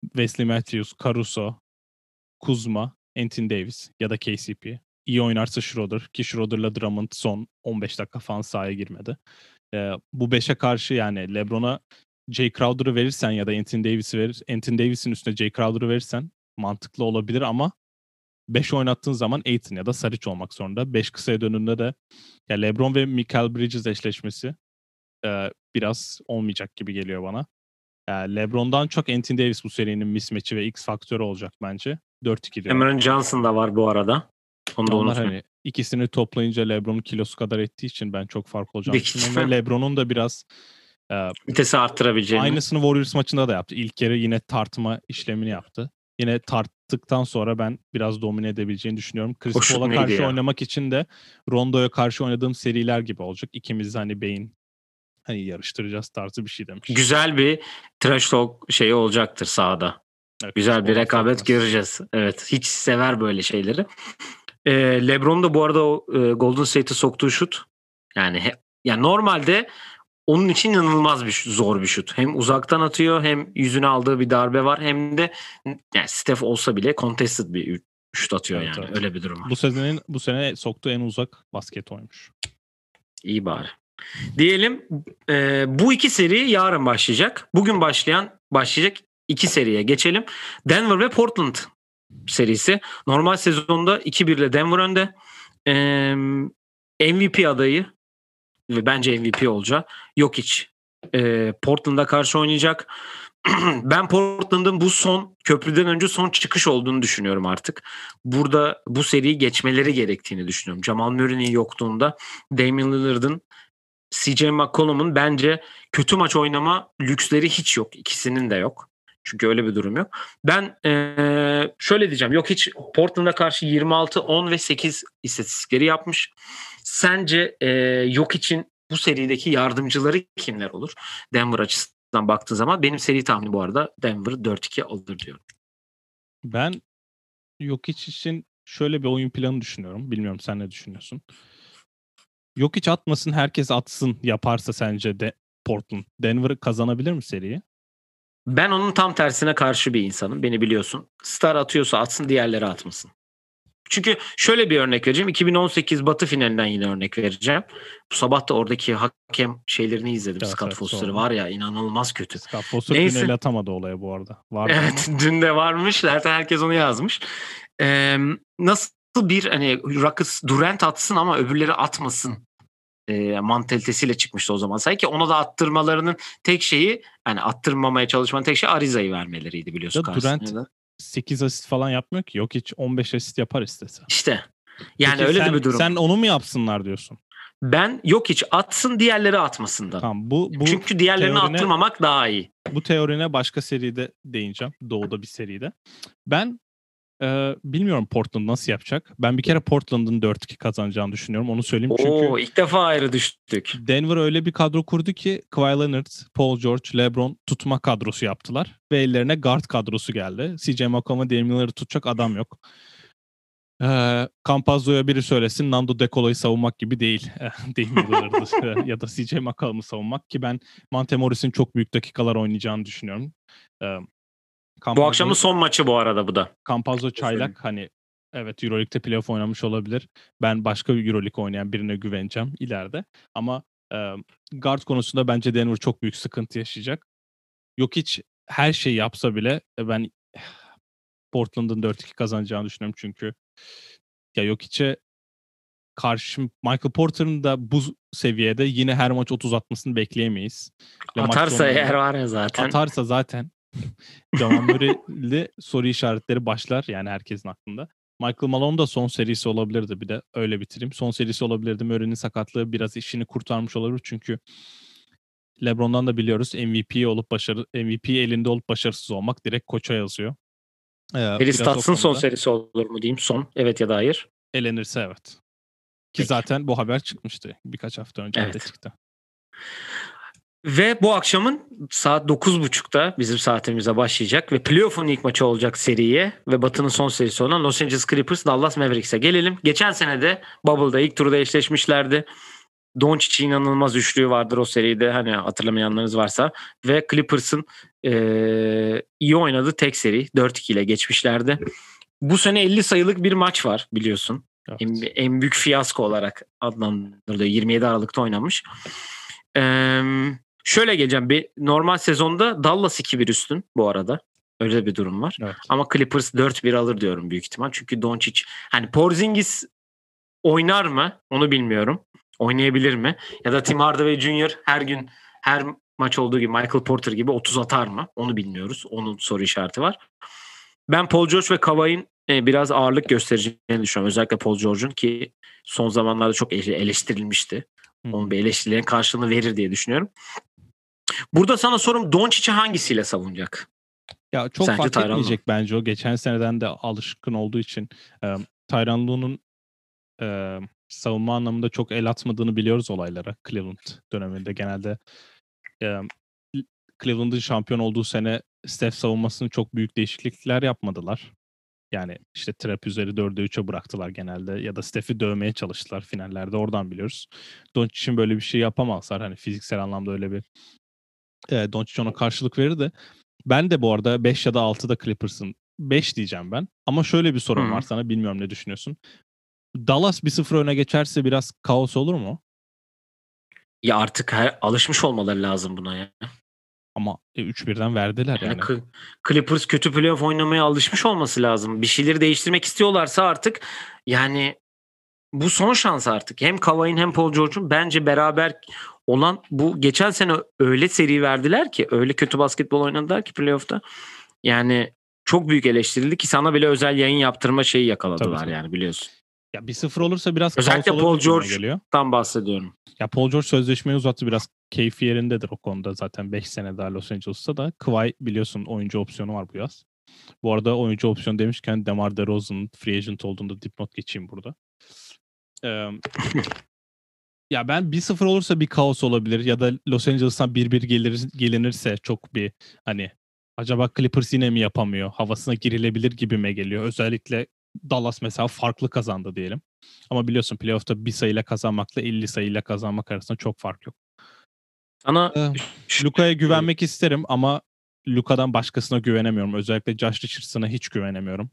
Wesley Matthews, Caruso, Kuzma, Anthony Davis ya da KCP. İyi oynarsa Schroeder ki Schroeder'la Drummond son 15 dakika falan sahaya girmedi. Ee, bu 5'e karşı yani LeBron'a Jay Crowder'ı verirsen ya da Anthony Davis'i verir, Anthony Davis'in üstüne Jay Crowder'ı verirsen mantıklı olabilir ama 5 oynattığın zaman Aiton ya da Saric olmak zorunda. 5 kısaya dönünde de ya LeBron ve Michael Bridges eşleşmesi e, biraz olmayacak gibi geliyor bana. Yani LeBron'dan çok Anthony Davis bu serinin mismatch'i ve X faktörü olacak bence. 4-2 diyorum. Cameron Johnson da var bu arada. Onu da Onlar hani ikisini toplayınca LeBron'un kilosu kadar ettiği için ben çok fark olacağını düşünüyorum. Ve LeBron'un da biraz e, vitesi arttırabileceğini. Aynısını Warriors maçında da yaptı. İlk yarı yine tartma işlemini yaptı. Yine tarttıktan sonra ben biraz domine edebileceğini düşünüyorum. Chris Paul'a karşı ya? oynamak için de Rondo'ya karşı oynadığım seriler gibi olacak. İkimiz hani beyin hani yarıştıracağız tarzı bir şey demiş. Güzel bir trash talk şeyi olacaktır sahada. Evet, Güzel bir rekabet olmaz. göreceğiz. Evet hiç sever böyle şeyleri. Ee, LeBron da bu arada o e, Golden State'e soktuğu şut yani he, yani normalde onun için inanılmaz bir zor bir şut. Hem uzaktan atıyor hem yüzüne aldığı bir darbe var hem de yani Steph olsa bile contested bir şut atıyor evet, yani. Evet. Öyle bir durum var. Bu senenin bu sene soktuğu en uzak basket oymuş. İyi bari. Diyelim e, bu iki seri yarın başlayacak. Bugün başlayan başlayacak iki seriye geçelim. Denver ve Portland serisi. Normal sezonda 2-1 ile Denver önde. E, MVP adayı ve bence MVP olacak. Yok hiç. E, Portland'a karşı oynayacak. ben Portland'ın bu son köprüden önce son çıkış olduğunu düşünüyorum artık. Burada bu seriyi geçmeleri gerektiğini düşünüyorum. Jamal Murray'nin yokluğunda Damian Lillard'ın CJ McCollum'un bence kötü maç oynama lüksleri hiç yok. İkisinin de yok. Çünkü öyle bir durum yok. Ben ee, şöyle diyeceğim. Yok hiç Portland'a karşı 26, 10 ve 8 istatistikleri yapmış. Sence ee, yok için bu serideki yardımcıları kimler olur? Denver açısından baktığın zaman benim seri tahminim bu arada Denver 4-2 alır diyorum. Ben yok için şöyle bir oyun planı düşünüyorum. Bilmiyorum sen ne düşünüyorsun? Yok hiç atmasın herkes atsın yaparsa sence de Portland Denver kazanabilir mi seriyi? Ben onun tam tersine karşı bir insanım. Beni biliyorsun. Star atıyorsa atsın diğerleri atmasın. Çünkü şöyle bir örnek vereceğim. 2018 Batı finalinden yine örnek vereceğim. Bu sabah da oradaki hakem şeylerini izledim. Evet, Scott evet, Foster'ı doğru. var ya inanılmaz kötü. Scott Foster Neyse. el atamadı olaya bu arada. Vardı Evet dün de varmış. Zaten herkes onu yazmış. Ee, nasıl bir hani Ruckus Durant atsın ama öbürleri atmasın e, mantalitesiyle çıkmıştı o zaman. Sanki ona da attırmalarının tek şeyi hani attırmamaya çalışmanın tek şeyi Ariza'yı vermeleriydi biliyorsun. Ya Durant- da. 8 asist falan yapmıyor ki. Yok hiç 15 asist yapar istese. İşte yani Peki öyle sen, de bir durum. Sen onu mu yapsınlar diyorsun? Ben yok hiç atsın diğerleri atmasından. Tamam bu bu Çünkü diğerlerini teorine- attırmamak daha iyi. bu teorine başka seride değineceğim. Doğu'da bir seride. Ben e, bilmiyorum Portland nasıl yapacak. Ben bir kere Portland'ın 4-2 kazanacağını düşünüyorum. Onu söyleyeyim çünkü Oo ilk defa ayrı düştük. Denver öyle bir kadro kurdu ki Kawhi Leonard, Paul George, LeBron tutma kadrosu yaptılar. Ve ellerine guard kadrosu geldi. CJ McCollum ve Damian Lillard'ı tutacak adam yok. Ee, Campazzo'ya biri söylesin Nando De Colo'yu savunmak gibi değil. Lillard'ı ya da CJ McCollum'u savunmak ki ben Monte Morris'in çok büyük dakikalar oynayacağını düşünüyorum. Ee, Bu Campazzo- akşamın son maçı bu arada bu da. Campazzo çaylak hani evet Euroleague'de playoff oynamış olabilir. Ben başka bir Euroleague oynayan birine güveneceğim ileride. Ama e, guard konusunda bence Denver çok büyük sıkıntı yaşayacak. Yok hiç her şeyi yapsa bile e, ben Portland'ın 4-2 kazanacağını düşünüyorum çünkü ya yok içe karşı Michael Porter'ın da bu seviyede yine her maç 30 atmasını bekleyemeyiz. Ve Atarsa eğer var ya zaten. Atarsa zaten Jamal Murray'li soru işaretleri başlar yani herkesin aklında. Michael Malone da son serisi olabilirdi bir de öyle bitireyim. Son serisi olabilirdi. Murray'nin sakatlığı biraz işini kurtarmış olabilir çünkü LeBron'dan da biliyoruz MVP olup başarı MVP elinde olup başarısız olmak direkt koça yazıyor. Ee, Stats'ın son serisi olur mu diyeyim. Son. Evet ya da hayır. Elenirse evet. Ki Peki. zaten bu haber çıkmıştı birkaç hafta önce Evet. de çıktı. Ve bu akşamın saat 9.30'da bizim saatimize başlayacak ve playoff'un ilk maçı olacak seriye ve Batı'nın son serisi olan Los Angeles Clippers Dallas Mavericks'e gelelim. Geçen sene de Bubble'da ilk turda eşleşmişlerdi. Doncic'in inanılmaz üçlüğü vardır o seride hani hatırlamayanlarınız varsa ve Clippers'ın eee, iyi oynadığı tek seri 4-2 ile geçmişlerdi. Bu sene 50 sayılık bir maç var biliyorsun. Evet. En, en büyük fiyasko olarak adlandırılıyor. 27 Aralık'ta oynanmış. Ee, şöyle geleceğim. Bir, normal sezonda Dallas 2-1 üstün bu arada. Öyle bir durum var. Evet. Ama Clippers 4-1 alır diyorum büyük ihtimal. Çünkü Doncic hani Porzingis oynar mı? Onu bilmiyorum. Oynayabilir mi? Ya da Tim Hardaway Jr. her gün her maç olduğu gibi Michael Porter gibi 30 atar mı? Onu bilmiyoruz. Onun soru işareti var. Ben Paul George ve Kawhi'nin e, biraz ağırlık göstereceğini düşünüyorum. Özellikle Paul George'un ki son zamanlarda çok ele- eleştirilmişti. Onun bir eleştirilerin karşılığını verir diye düşünüyorum. Burada sana sorum Doncic'i hangisiyle savunacak? Ya çok Sence fark Tyronn Lue? etmeyecek bence o. Geçen seneden de alışkın olduğu için e, Tyronn Lue'nun e, savunma anlamında çok el atmadığını biliyoruz olaylara Cleveland döneminde. Genelde e, Cleveland'ın şampiyon olduğu sene Steph savunmasını çok büyük değişiklikler yapmadılar. Yani işte trap üzeri 4'e 3'e bıraktılar genelde ya da Steph'i dövmeye çalıştılar finallerde oradan biliyoruz. Doncic'in böyle bir şey yapamazlar. Hani fiziksel anlamda öyle bir e, Doncic ona karşılık verir de ben de bu arada 5 ya da 6'da Clippers'ın 5 diyeceğim ben. Ama şöyle bir sorun Hı. var sana bilmiyorum ne düşünüyorsun. Dallas 1-0 öne geçerse biraz kaos olur mu? Ya artık her, alışmış olmaları lazım buna ya. Ama e, 3-1'den verdiler Yani yani. Cl- Clippers kötü playoff oynamaya alışmış olması lazım. Bir şeyleri değiştirmek istiyorlarsa artık yani bu son şans artık. Hem Kawhi'nin hem Paul George'un bence beraber olan bu geçen sene öyle seri verdiler ki öyle kötü basketbol oynadılar ki playoff'ta. Yani çok büyük eleştirildi ki sana bile özel yayın yaptırma şeyi yakaladılar Tabii, tabii. yani biliyorsun. Ya 1-0 olursa biraz Özellikle Paul olabilir gibime George- geliyor. Tam bahsediyorum. Ya Paul George sözleşmeyi uzattı biraz keyfi yerindedir o konuda zaten 5 sene daha Los Angeles'ta da Kawhi biliyorsun oyuncu opsiyonu var bu yaz. Bu arada oyuncu opsiyonu demişken DeMar DeRozan'ın free agent olduğunda dipnot geçeyim burada. Ee, ya ben 1-0 olursa bir kaos olabilir ya da Los Angeles'tan 1-1 gelir, gelinirse çok bir hani acaba Clippers yine mi yapamıyor havasına girilebilir gibime geliyor. Özellikle Dallas mesela farklı kazandı diyelim. Ama biliyorsun playoff'ta bir sayıyla kazanmakla 50 sayıyla kazanmak arasında çok fark yok. Sana Ee, Luka'ya güvenmek isterim ama Luka'dan başkasına güvenemiyorum. Özellikle Josh Richardson'a hiç güvenemiyorum.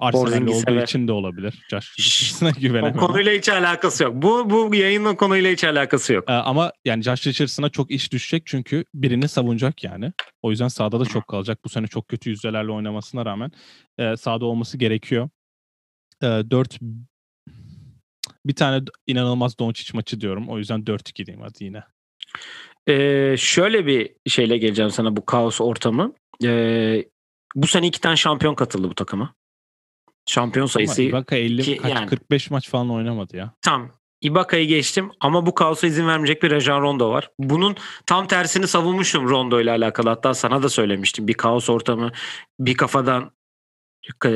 Porzingis'e olduğu ve- için de olabilir. Josh Richardson'a O güvenemem. konuyla hiç alakası yok. Bu bu yayının konuyla hiç alakası yok. Ee, ama yani Josh Richardson'a çok iş düşecek çünkü birini savunacak yani. O yüzden sahada da çok kalacak. Bu sene çok kötü yüzdelerle oynamasına rağmen e, sahada olması gerekiyor. E, 4 bir tane inanılmaz Doncic maçı diyorum. O yüzden 4-2 diyeyim hadi yine. Ee, şöyle bir şeyle geleceğim sana bu kaos ortamı. Ee, bu sene iki tane şampiyon katıldı bu takıma. Şampiyon sayısı Ama Ibaka 50 ki kaç yani- 45 maç falan oynamadı ya. tam. Ibaka'yı geçtim ama bu kaosa izin vermeyecek bir Rajon Rondo var. Bunun tam tersini savunmuştum Rondo ile alakalı. Hatta sana da söylemiştim. Bir kaos ortamı bir kafadan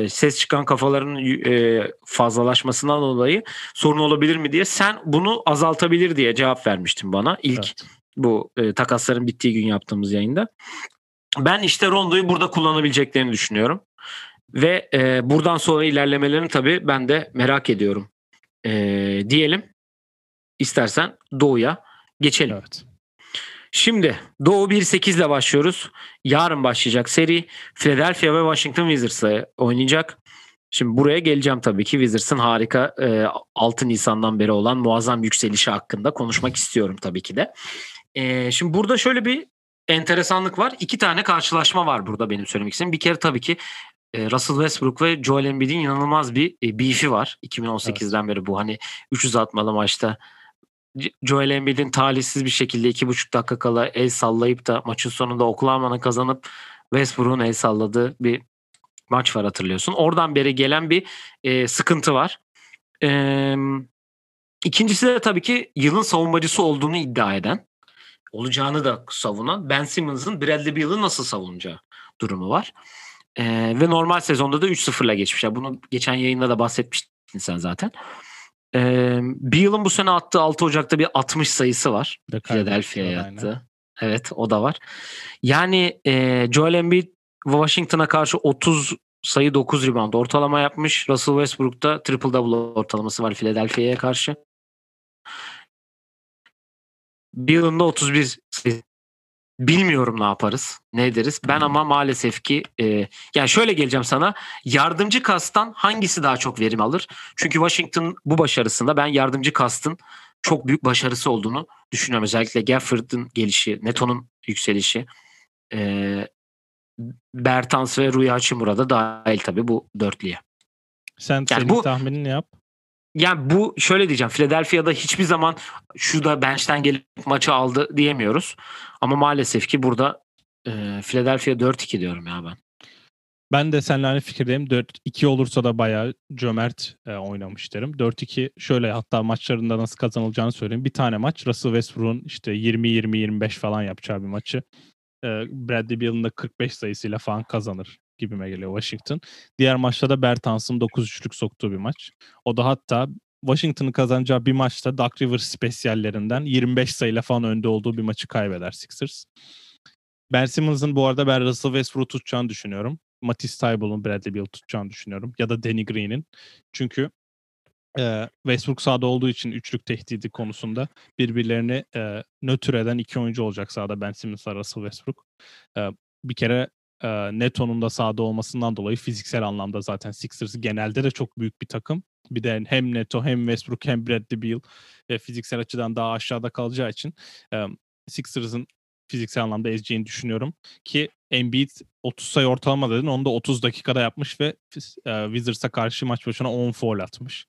ses çıkan kafaların e, fazlalaşmasından dolayı sorun olabilir mi diye sen bunu azaltabilir diye cevap vermiştin bana ilk Evet. bu e, takasların bittiği gün yaptığımız yayında. Ben işte Rondo'yu burada kullanabileceklerini düşünüyorum. Ve e, buradan sonra ilerlemelerini tabii ben de merak ediyorum. E, diyelim. İstersen Doğu'ya geçelim. Evet. Şimdi Doğu 1-8 ile başlıyoruz. Yarın başlayacak seri. Philadelphia ve Washington Wizards'la oynayacak. Şimdi buraya geleceğim tabii ki. Wizards'ın harika e, 6 Nisan'dan beri olan muazzam yükselişi hakkında konuşmak istiyorum tabii ki de. E, şimdi burada şöyle bir enteresanlık var. İki tane karşılaşma var burada benim söylemek istediğim. Bir kere tabii ki Russell Westbrook ve Joel Embiid'in inanılmaz bir e, beef'i var. 2018'den beri bu hani 300 atmalı maçta Joel Embiid'in talihsiz bir şekilde 2,5 dakika kala el sallayıp da maçın sonunda Oklahoma'nın kazanıp Westbrook'un el salladığı bir maç var hatırlıyorsun. Oradan beri gelen bir e, sıkıntı var. E, ikincisi de tabii ki yılın savunmacısı olduğunu iddia eden, olacağını da savunan Ben Simmons'ın Bradley Beal'ı nasıl savunacağı durumu var. E, ve normal sezonda da 3-0'la geçmişler. Bunu geçen yayında da bahsetmiştin sen zaten. E, Beal'ın bu sene attığı 6 Ocak'ta bir 60 sayısı var. Bir de Philadelphia'ya aynen. yattı. Evet o da var. Yani e, Joel Embiid Washington'a karşı 30 sayı 9 rebound ortalama yapmış. Russell Westbrook'ta triple double ortalaması var Philadelphia'ya karşı. Beal'ın da 31 sayı. Bilmiyorum ne yaparız, ne ederiz. Ben ama maalesef ki e, yani şöyle geleceğim sana. Yardımcı kastan hangisi daha çok verim alır? Çünkü Washington bu başarısında ben yardımcı kastın çok büyük başarısı olduğunu düşünüyorum. Özellikle Gafford'ın gelişi, Neto'nun yükselişi, e, Bertans ve Rui Hachimura da dahil tabii bu dörtlüye. Sen senin bu- tahminini yap. Yani bu şöyle diyeceğim. Philadelphia'da hiçbir zaman şu da bench'ten gelip maçı aldı diyemiyoruz. Ama maalesef ki burada e, Philadelphia 4-2 diyorum ya ben. Ben de seninle aynı fikirdeyim. 4-2 olursa da bayağı cömert e, oynamış derim. 4-2 şöyle hatta maçlarında nasıl kazanılacağını söyleyeyim. Bir tane maç Russell Westbrook'un işte 20-20-25 falan yapacağı bir maçı. E, Bradley Beal'ın da 45 sayısıyla falan kazanır gibime geliyor Washington. Diğer maçta da Bertans'ın 9-3'lük soktuğu bir maç. O da hatta Washington'ın kazanacağı bir maçta Duck Rivers spesiyallerinden 25 sayıyla falan önde olduğu bir maçı kaybeder Sixers. Ben Simmons'ın bu arada ben Russell Westbrook'u tutacağını düşünüyorum. Matisse Thybull'un Bradley Beal tutacağını düşünüyorum. Ya da Danny Green'in. Çünkü e, Westbrook sahada olduğu için üçlük tehdidi konusunda birbirlerini e, nötr eden iki oyuncu olacak sahada Ben Simmons'la Russell Westbrook. E, bir kere e, Neto'nun da sahada olmasından dolayı fiziksel anlamda zaten Sixers genelde de çok büyük bir takım. Bir de hem Neto hem Westbrook hem Bradley Beal e, fiziksel açıdan daha aşağıda kalacağı için e, Sixers'ın fiziksel anlamda ezeceğini düşünüyorum. Ki Embiid 30 sayı ortalama dedin. Onu da 30 dakikada yapmış ve e, Wizards'a karşı maç başına 10 foul atmış.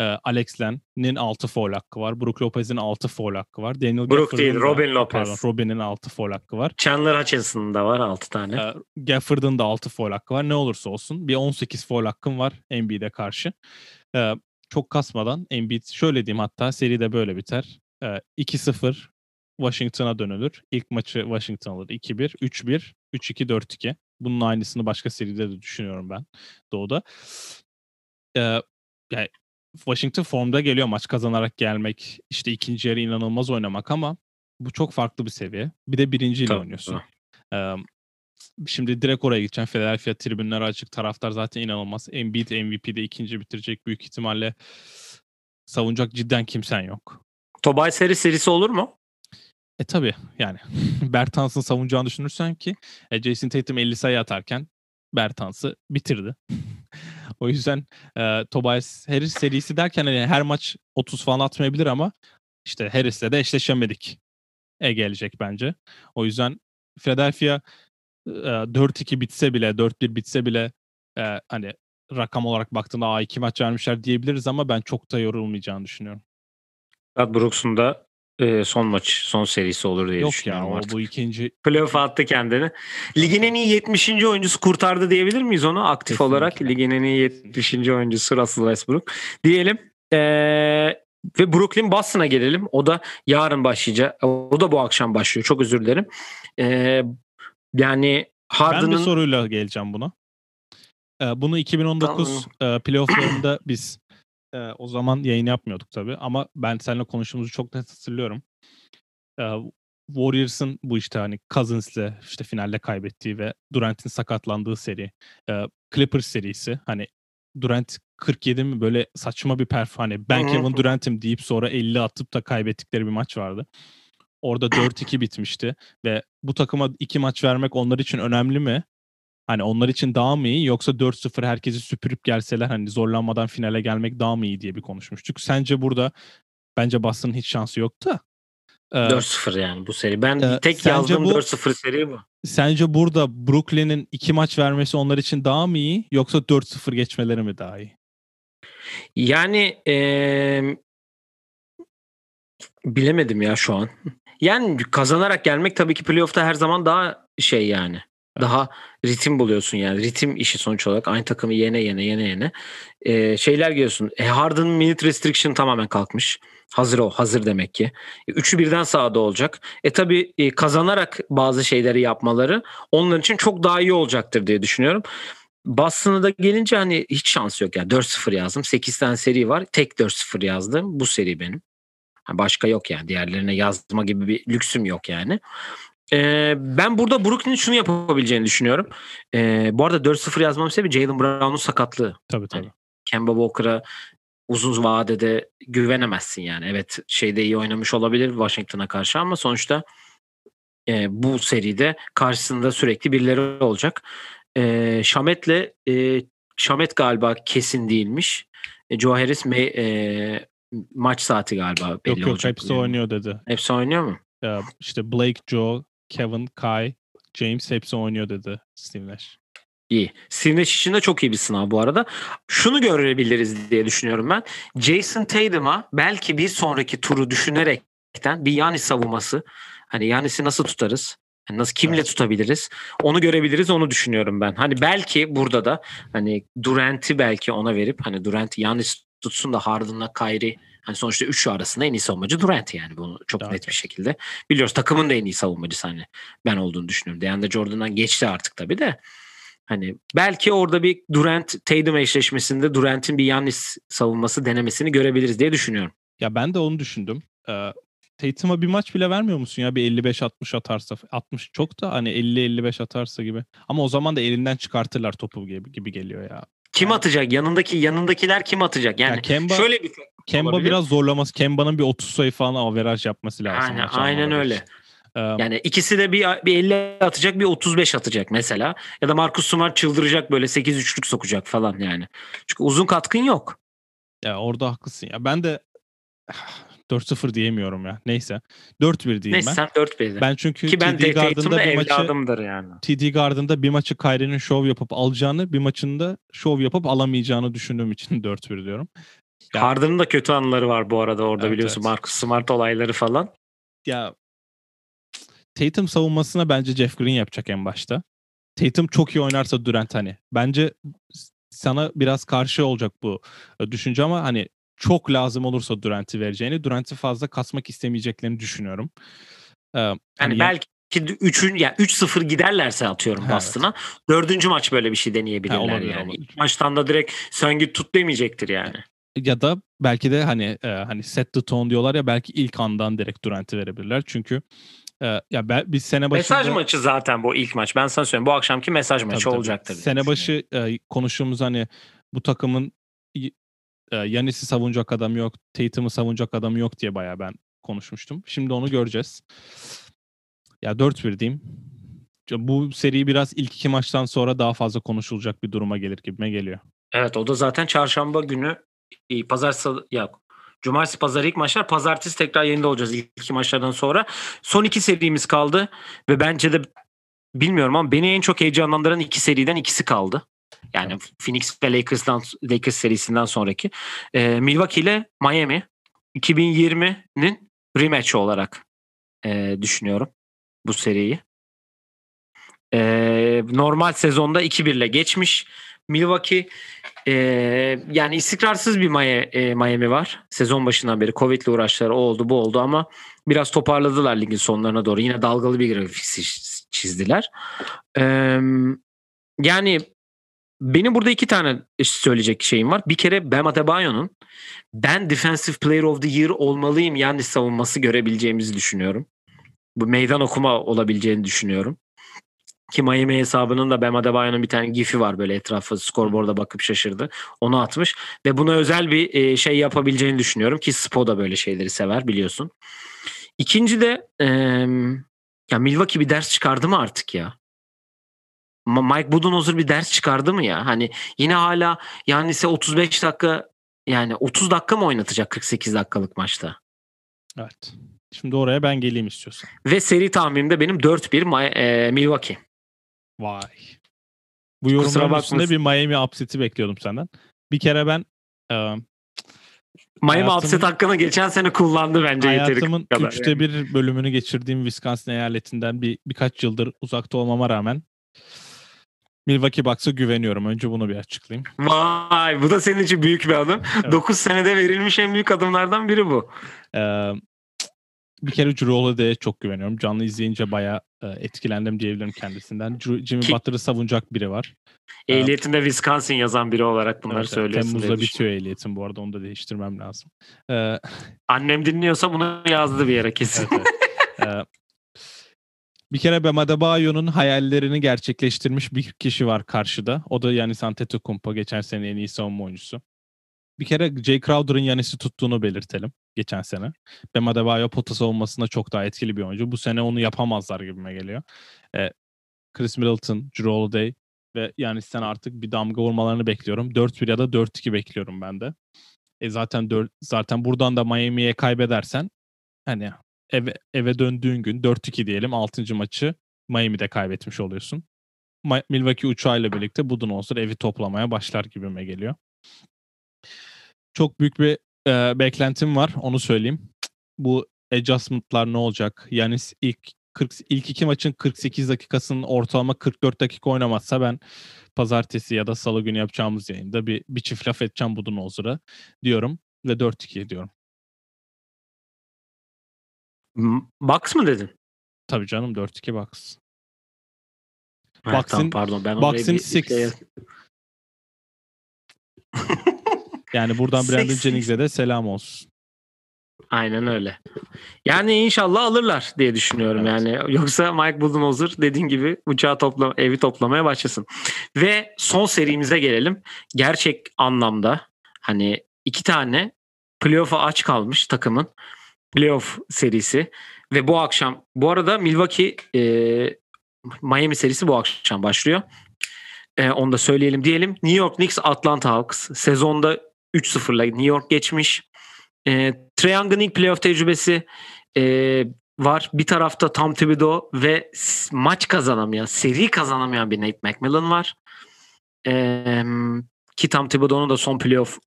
E, Alex Len'in 6 foul hakkı var. Brook Lopez'in 6 foul hakkı var. Daniel Brook değil, da- Robin Lopez. Pardon, Robin'in 6 foul hakkı var. Chandler Hutchinson'ın da var 6 tane. E, Gafford'un da 6 foul hakkı var. Ne olursa olsun bir 18 foul hakkım var Embiid'e karşı. E, çok kasmadan Embiid şöyle diyeyim hatta seride böyle biter. E, 2-0 Washington'a dönülür. İlk maçı Washington alır. 2-1, 3-1, 3-2, 4-2. Bunun aynısını başka seride de düşünüyorum ben Doğu'da. Ee, yani Washington formda geliyor maç kazanarak gelmek. işte ikinci yarı inanılmaz oynamak ama bu çok farklı bir seviye. Bir de birinciyle Tabii, oynuyorsun. Ee, şimdi direkt oraya gideceğim. Philadelphia tribünleri açık. Taraftar zaten inanılmaz. Embiid MVP'de ikinci bitirecek büyük ihtimalle. Savunacak cidden kimsen yok. Tobay seri serisi olur mu? E tabi yani Bertans'ın savunacağını düşünürsen ki e, Jason Tatum 50 sayı atarken Bertans'ı bitirdi. O yüzden e, Tobias Harris serisi derken hani her maç 30 falan atmayabilir ama işte Harris'le de eşleşemedik. E gelecek bence. O yüzden Philadelphia e, 4-2 bitse bile, 4-1 bitse bile e, hani rakam olarak baktığında A 2 maç vermişler diyebiliriz ama ben çok da yorulmayacağını düşünüyorum. Brad Brooks'un da e, son maç, son serisi olur diye Yok ya düşünüyorum o artık. bu ikinci Playoff attı kendini. Ligin en iyi 70. oyuncusu kurtardı diyebilir miyiz onu aktif Kesinlikle. olarak? Ligin en iyi 70. oyuncusu Russell Westbrook. Diyelim. Ee, ve Brooklyn Boston'a gelelim. O da yarın başlayacak. O da bu akşam başlıyor. Çok özür dilerim. Ee, yani Ben bir Harden'ın soruyla geleceğim buna. Ee, bunu 2019 e, playofflarında biz e, o zaman yayın yapmıyorduk tabii ama ben seninle konuştuğumuzu çok net hatırlıyorum. Ee, Warriors'ın bu işte hani Cousins'le işte finalde kaybettiği ve Durant'in sakatlandığı seri. e, Clippers serisi. Hani Durant 47 mi böyle saçma bir perf hani ben. Kevin Durant'im deyip sonra 50 atıp da kaybettikleri bir maç vardı. Orada 4-2 bitmişti ve bu takıma iki maç vermek onlar için önemli mi? Hani onlar için daha mı iyi yoksa 4-0 herkesi süpürüp gelseler hani zorlanmadan finale gelmek daha mı iyi diye bir konuşmuştuk. Sence burada bence Boston'ın hiç şansı yoktu. Ee, 4-0 yani bu seri. Ben Ee, tek yazdığım bu- 4-0 seri bu. sence burada Brooklyn'in iki maç vermesi onlar için daha mı iyi yoksa 4-0 geçmeleri mi daha iyi? Yani eee, bilemedim ya şu an. Yani kazanarak gelmek tabii ki playoff'ta her zaman daha şey yani. Daha ritim buluyorsun yani. Ritim işi sonuç olarak. Aynı takımı yene yene yene yene. Eee, şeyler görüyorsun. E, Harden minute restriction tamamen kalkmış. Hazır o. Hazır demek ki. E, Üçü birden sahada olacak. E tabii e, kazanarak bazı şeyleri yapmaları onlar için çok daha iyi olacaktır diye düşünüyorum. Boston'a da gelince hani hiç şans yok yani 4-0 yazdım. 8 tane seri var. Tek 4-0 yazdım. Bu seri benim. Başka yok yani. Diğerlerine yazma gibi bir lüksüm yok yani. Ee, ben burada Brooklyn'in şunu yapabileceğini düşünüyorum. Ee, bu arada 4-0 yazmam sebebi Jalen Brown'un sakatlığı. Tabii tabii. Kemba Walker'a uzun vadede güvenemezsin yani. Evet şeyde iyi oynamış olabilir Washington'a karşı ama sonuçta e, bu seride karşısında sürekli birileri olacak. E, Şamet'le e, Şamet galiba kesin değilmiş. E, Joe Harris me- e, maç saati galiba belli Yok yok olacak. hepsi oynuyor dedi. Hepsi oynuyor mu? Ee, işte Blake, Joe, Kevin, Kai, James hepsi oynuyor dedi Steve Nash. İyi. Steve Nash için de çok iyi bir sınav bu arada. Şunu görebiliriz diye düşünüyorum ben. Jason Tatum'a belki bir sonraki turu düşünerekten bir Yanis savunması. Hani Yanis'i nasıl tutarız? Yani nasıl kimle Evet. tutabiliriz? Onu görebiliriz onu düşünüyorum ben. Hani belki burada da hani Durant'i belki ona verip hani Durant Yanis tutsun da Harden'la Kyrie hani sonuçta üçü arasında en iyi savunmacı Durant yani bunu çok Daha net bir şekilde biliyoruz. Takımın da en iyi savunmacısı hani ben olduğunu düşünüyorum. DeAndre Jordan'dan geçti artık tabii de. Hani belki orada bir Durant Tatum eşleşmesinde Durant'in bir Yannis savunması denemesini görebiliriz diye düşünüyorum. Ya ben de onu düşündüm. Ee, Tatum'a bir maç bile vermiyor musun ya? Bir 55-60 atarsa. 60 çok da hani 50-55 atarsa gibi. Ama o zaman da elinden çıkartırlar topu gibi, gibi geliyor ya. Kim atacak? Yanındaki yanındakiler kim atacak? Yani ya Kemba, şöyle bir Kemba olabilir. biraz zorlaması. Kemba'nın bir 30 sayı falan averaj yapması lazım. Aynen, aynen öyle. Ee, Yani ikisi de bir, bir 50 atacak bir 35 atacak mesela. Ya da Marcus Smart çıldıracak böyle 8 üçlük sokacak falan yani. Çünkü uzun katkın yok. ya orada haklısın ya. Ben de 4-0 diyemiyorum ya. Neyse. 4-1 diyeyim Neyse ben. sen 4 belirle. Ben çünkü Ki ben TD de Garden'da da bir maçı yani. TD Garden'da bir maçı Kyrie'nin şov yapıp alacağını, bir maçında şov yapıp alamayacağını düşündüğüm için 4-1 diyorum. Ya- Harden'ın da kötü anıları var bu arada orada Evet, biliyorsun evet. Marcus Smart olayları falan. Ya Tatum savunmasına bence Jeff Green yapacak en başta. Tatum çok iyi oynarsa Durant hani. Bence sana biraz karşı olacak bu e, düşünce ama hani çok lazım olursa Durant'i vereceğini, Durant'i fazla kasmak istemeyeceklerini düşünüyorum. Ee, Yani hani ya- belki 3'ün yani 3-0 giderlerse atıyorum Evet. Boston'a. Dördüncü maç böyle bir şey deneyebilirler Ha, olabilir, yani. olabilir. İlk maçtan da direkt sen git tut demeyecektir yani. ya da belki de hani e, hani set the tone diyorlar ya belki ilk andan direkt Durant'i verebilirler. Çünkü e, ya ben, biz sene başında Mesaj maçı zaten bu ilk maç. Ben sana söyleyeyim. Bu akşamki mesaj maçı Tabii, tabii. olacaktır. diye Sene başı e, konuştuğumuz hani bu takımın e, Yanis'i savunacak adam yok, Tatum'u savunacak adam yok diye bayağı ben konuşmuştum. Şimdi onu göreceğiz. Ya 4-1 diyeyim. Bu seri biraz ilk iki maçtan sonra daha fazla konuşulacak bir duruma gelir gibime geliyor. Evet o da zaten çarşamba günü e, pazar salı yok. Cumartesi pazar ilk maçlar. Pazartesi tekrar yayında olacağız ilk iki maçlardan sonra. Son iki serimiz kaldı ve bence de bilmiyorum ama beni en çok heyecanlandıran iki seriden ikisi kaldı. Yani Phoenix ve Lakers'dan Lakers serisinden sonraki. Ee, Milwaukee ile Miami 2020'nin rematch olarak e, düşünüyorum bu seriyi. Ee, normal sezonda 2-1 ile geçmiş. Milwaukee e, yani istikrarsız bir Miami, e, var. Sezon başından beri Covid'le uğraşları oldu bu oldu ama biraz toparladılar ligin sonlarına doğru. Yine dalgalı bir grafik çizdiler. Ee, yani benim burada iki tane söyleyecek şeyim var. Bir kere Bam Adebayo'nun ben Defensive Player of the Year olmalıyım yani savunması görebileceğimizi düşünüyorum. Bu meydan okuma olabileceğini düşünüyorum. Ki Miami hesabının da Bam Adebayo'nun bir tane gifi var böyle etrafı skorboarda bakıp şaşırdı. Onu atmış ve buna özel bir şey yapabileceğini düşünüyorum ki Spo da böyle şeyleri sever biliyorsun. İkinci de e, ya Milwaukee bir ders çıkardı mı artık ya? Mike Budenholzer bir ders çıkardı mı ya? Hani yine hala yani ise 35 dakika yani 30 dakika mı oynatacak 48 dakikalık maçta? Evet. Şimdi oraya ben geleyim istiyorsan. Ve seri tahminimde benim 4-1 e, Milwaukee. Vay. Bu yorumların üstünde bir Miami upset'i bekliyordum senden. Bir kere ben e, Miami upset hakkını geçen sene kullandı bence hayatımın kadar. üçte bir bölümünü geçirdiğim Wisconsin eyaletinden bir birkaç yıldır uzakta olmama rağmen Milwaukee Bucks'a güveniyorum. Önce bunu bir açıklayayım. Vay bu da senin için büyük bir adım. Evet. 9 senede verilmiş en büyük adımlardan biri bu. Ee, bir kere Drew Holiday'e çok güveniyorum. Canlı izleyince bayağı e, etkilendim diyebilirim kendisinden. Jimmy Ki, Butler'ı savunacak biri var. Ehliyetinde ee, Wisconsin yazan biri olarak bunları evet, söylüyorsun. Temmuz'da bitiyor ehliyetim bu arada onu da değiştirmem lazım. Ee, Annem dinliyorsa bunu yazdı bir yere kesin. Evet, evet. ee, bir kere Bam Adebayo'nun hayallerini gerçekleştirmiş bir kişi var karşıda. O da Yanis Antetokounmpo geçen sene en iyi savunma oyuncusu. Bir kere Jay Crowder'ın Yanis'i tuttuğunu belirtelim geçen sene. Bam Adebayo pota savunmasında çok daha etkili bir oyuncu. Bu sene onu yapamazlar gibime geliyor. Ee, Chris Middleton, Drew Holiday ve Yanis'ten artık bir damga vurmalarını bekliyorum. 4-1 ya da 4-2 bekliyorum ben de. E zaten 4, zaten buradan da Miami'ye kaybedersen hani eve, eve döndüğün gün 4-2 diyelim 6. maçı Miami'de kaybetmiş oluyorsun. Milwaukee uçağıyla birlikte Budenholzer evi toplamaya başlar gibime geliyor. Çok büyük bir e, beklentim var onu söyleyeyim. Bu adjustment'lar ne olacak? Yani ilk 40, ilk iki maçın 48 dakikasının ortalama 44 dakika oynamazsa ben pazartesi ya da salı günü yapacağımız yayında bir, bir çift laf edeceğim Budenholzer'a diyorum ve 4-2 diyorum. Box mı dedin? Tabii canım 4-2 box. Evet, Box'in, tamam, pardon ben Box'in 6. Şey... yani buradan Brandon Jennings'e de selam olsun. Aynen öyle. Yani inşallah alırlar diye düşünüyorum evet. yani. Yoksa Mike Budenholzer dediğin gibi uçağı topla evi toplamaya başlasın. Ve son serimize gelelim. Gerçek anlamda hani iki tane playoff'a aç kalmış takımın playoff serisi ve bu akşam bu arada Milwaukee e, Miami serisi bu akşam başlıyor. E, onu da söyleyelim diyelim. New York Knicks Atlanta Hawks sezonda 3-0'la New York geçmiş. E, Young'ın ilk playoff tecrübesi e, var. Bir tarafta Tom Thibodeau ve maç kazanamayan, seri kazanamayan bir Nate McMillan var. E, ki Tom Thibodeau'nun da son playoff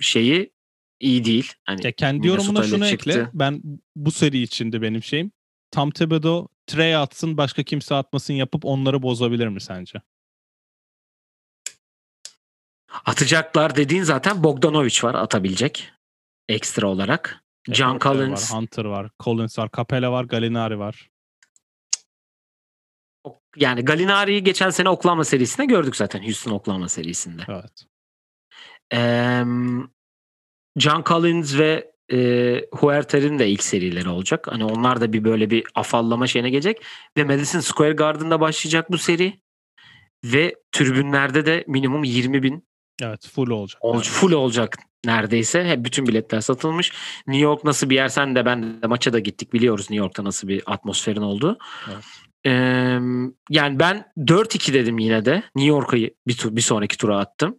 şeyi iyi değil. Hani ya kendi yorumuna şunu çıktı. ekle. Ben bu seri içinde benim şeyim. Tam Thibodeau Trey atsın başka kimse atmasın yapıp onları bozabilir mi sence? Atacaklar dediğin zaten Bogdanovic var atabilecek ekstra olarak. John evet, Collins. Var, Hunter var, Collins var, Capella var, Galinari var. Yani Galinari'yi geçen sene Oklahoma serisinde gördük zaten Houston Oklahoma serisinde. Evet. Ee, John Collins ve e, Huerter'in de ilk serileri olacak. Hani onlar da bir böyle bir afallama şeyine gelecek. Ve Madison Square Garden'da başlayacak bu seri. Ve tribünlerde de minimum 20 bin Evet full olacak. Ol, full olacak neredeyse. Hep bütün biletler satılmış. New York nasıl bir yer sen de ben de maça da gittik biliyoruz New York'ta nasıl bir atmosferin olduğu. Evet. Ee, yani ben 4-2 dedim yine de. New York'ı bir, bir sonraki tura attım.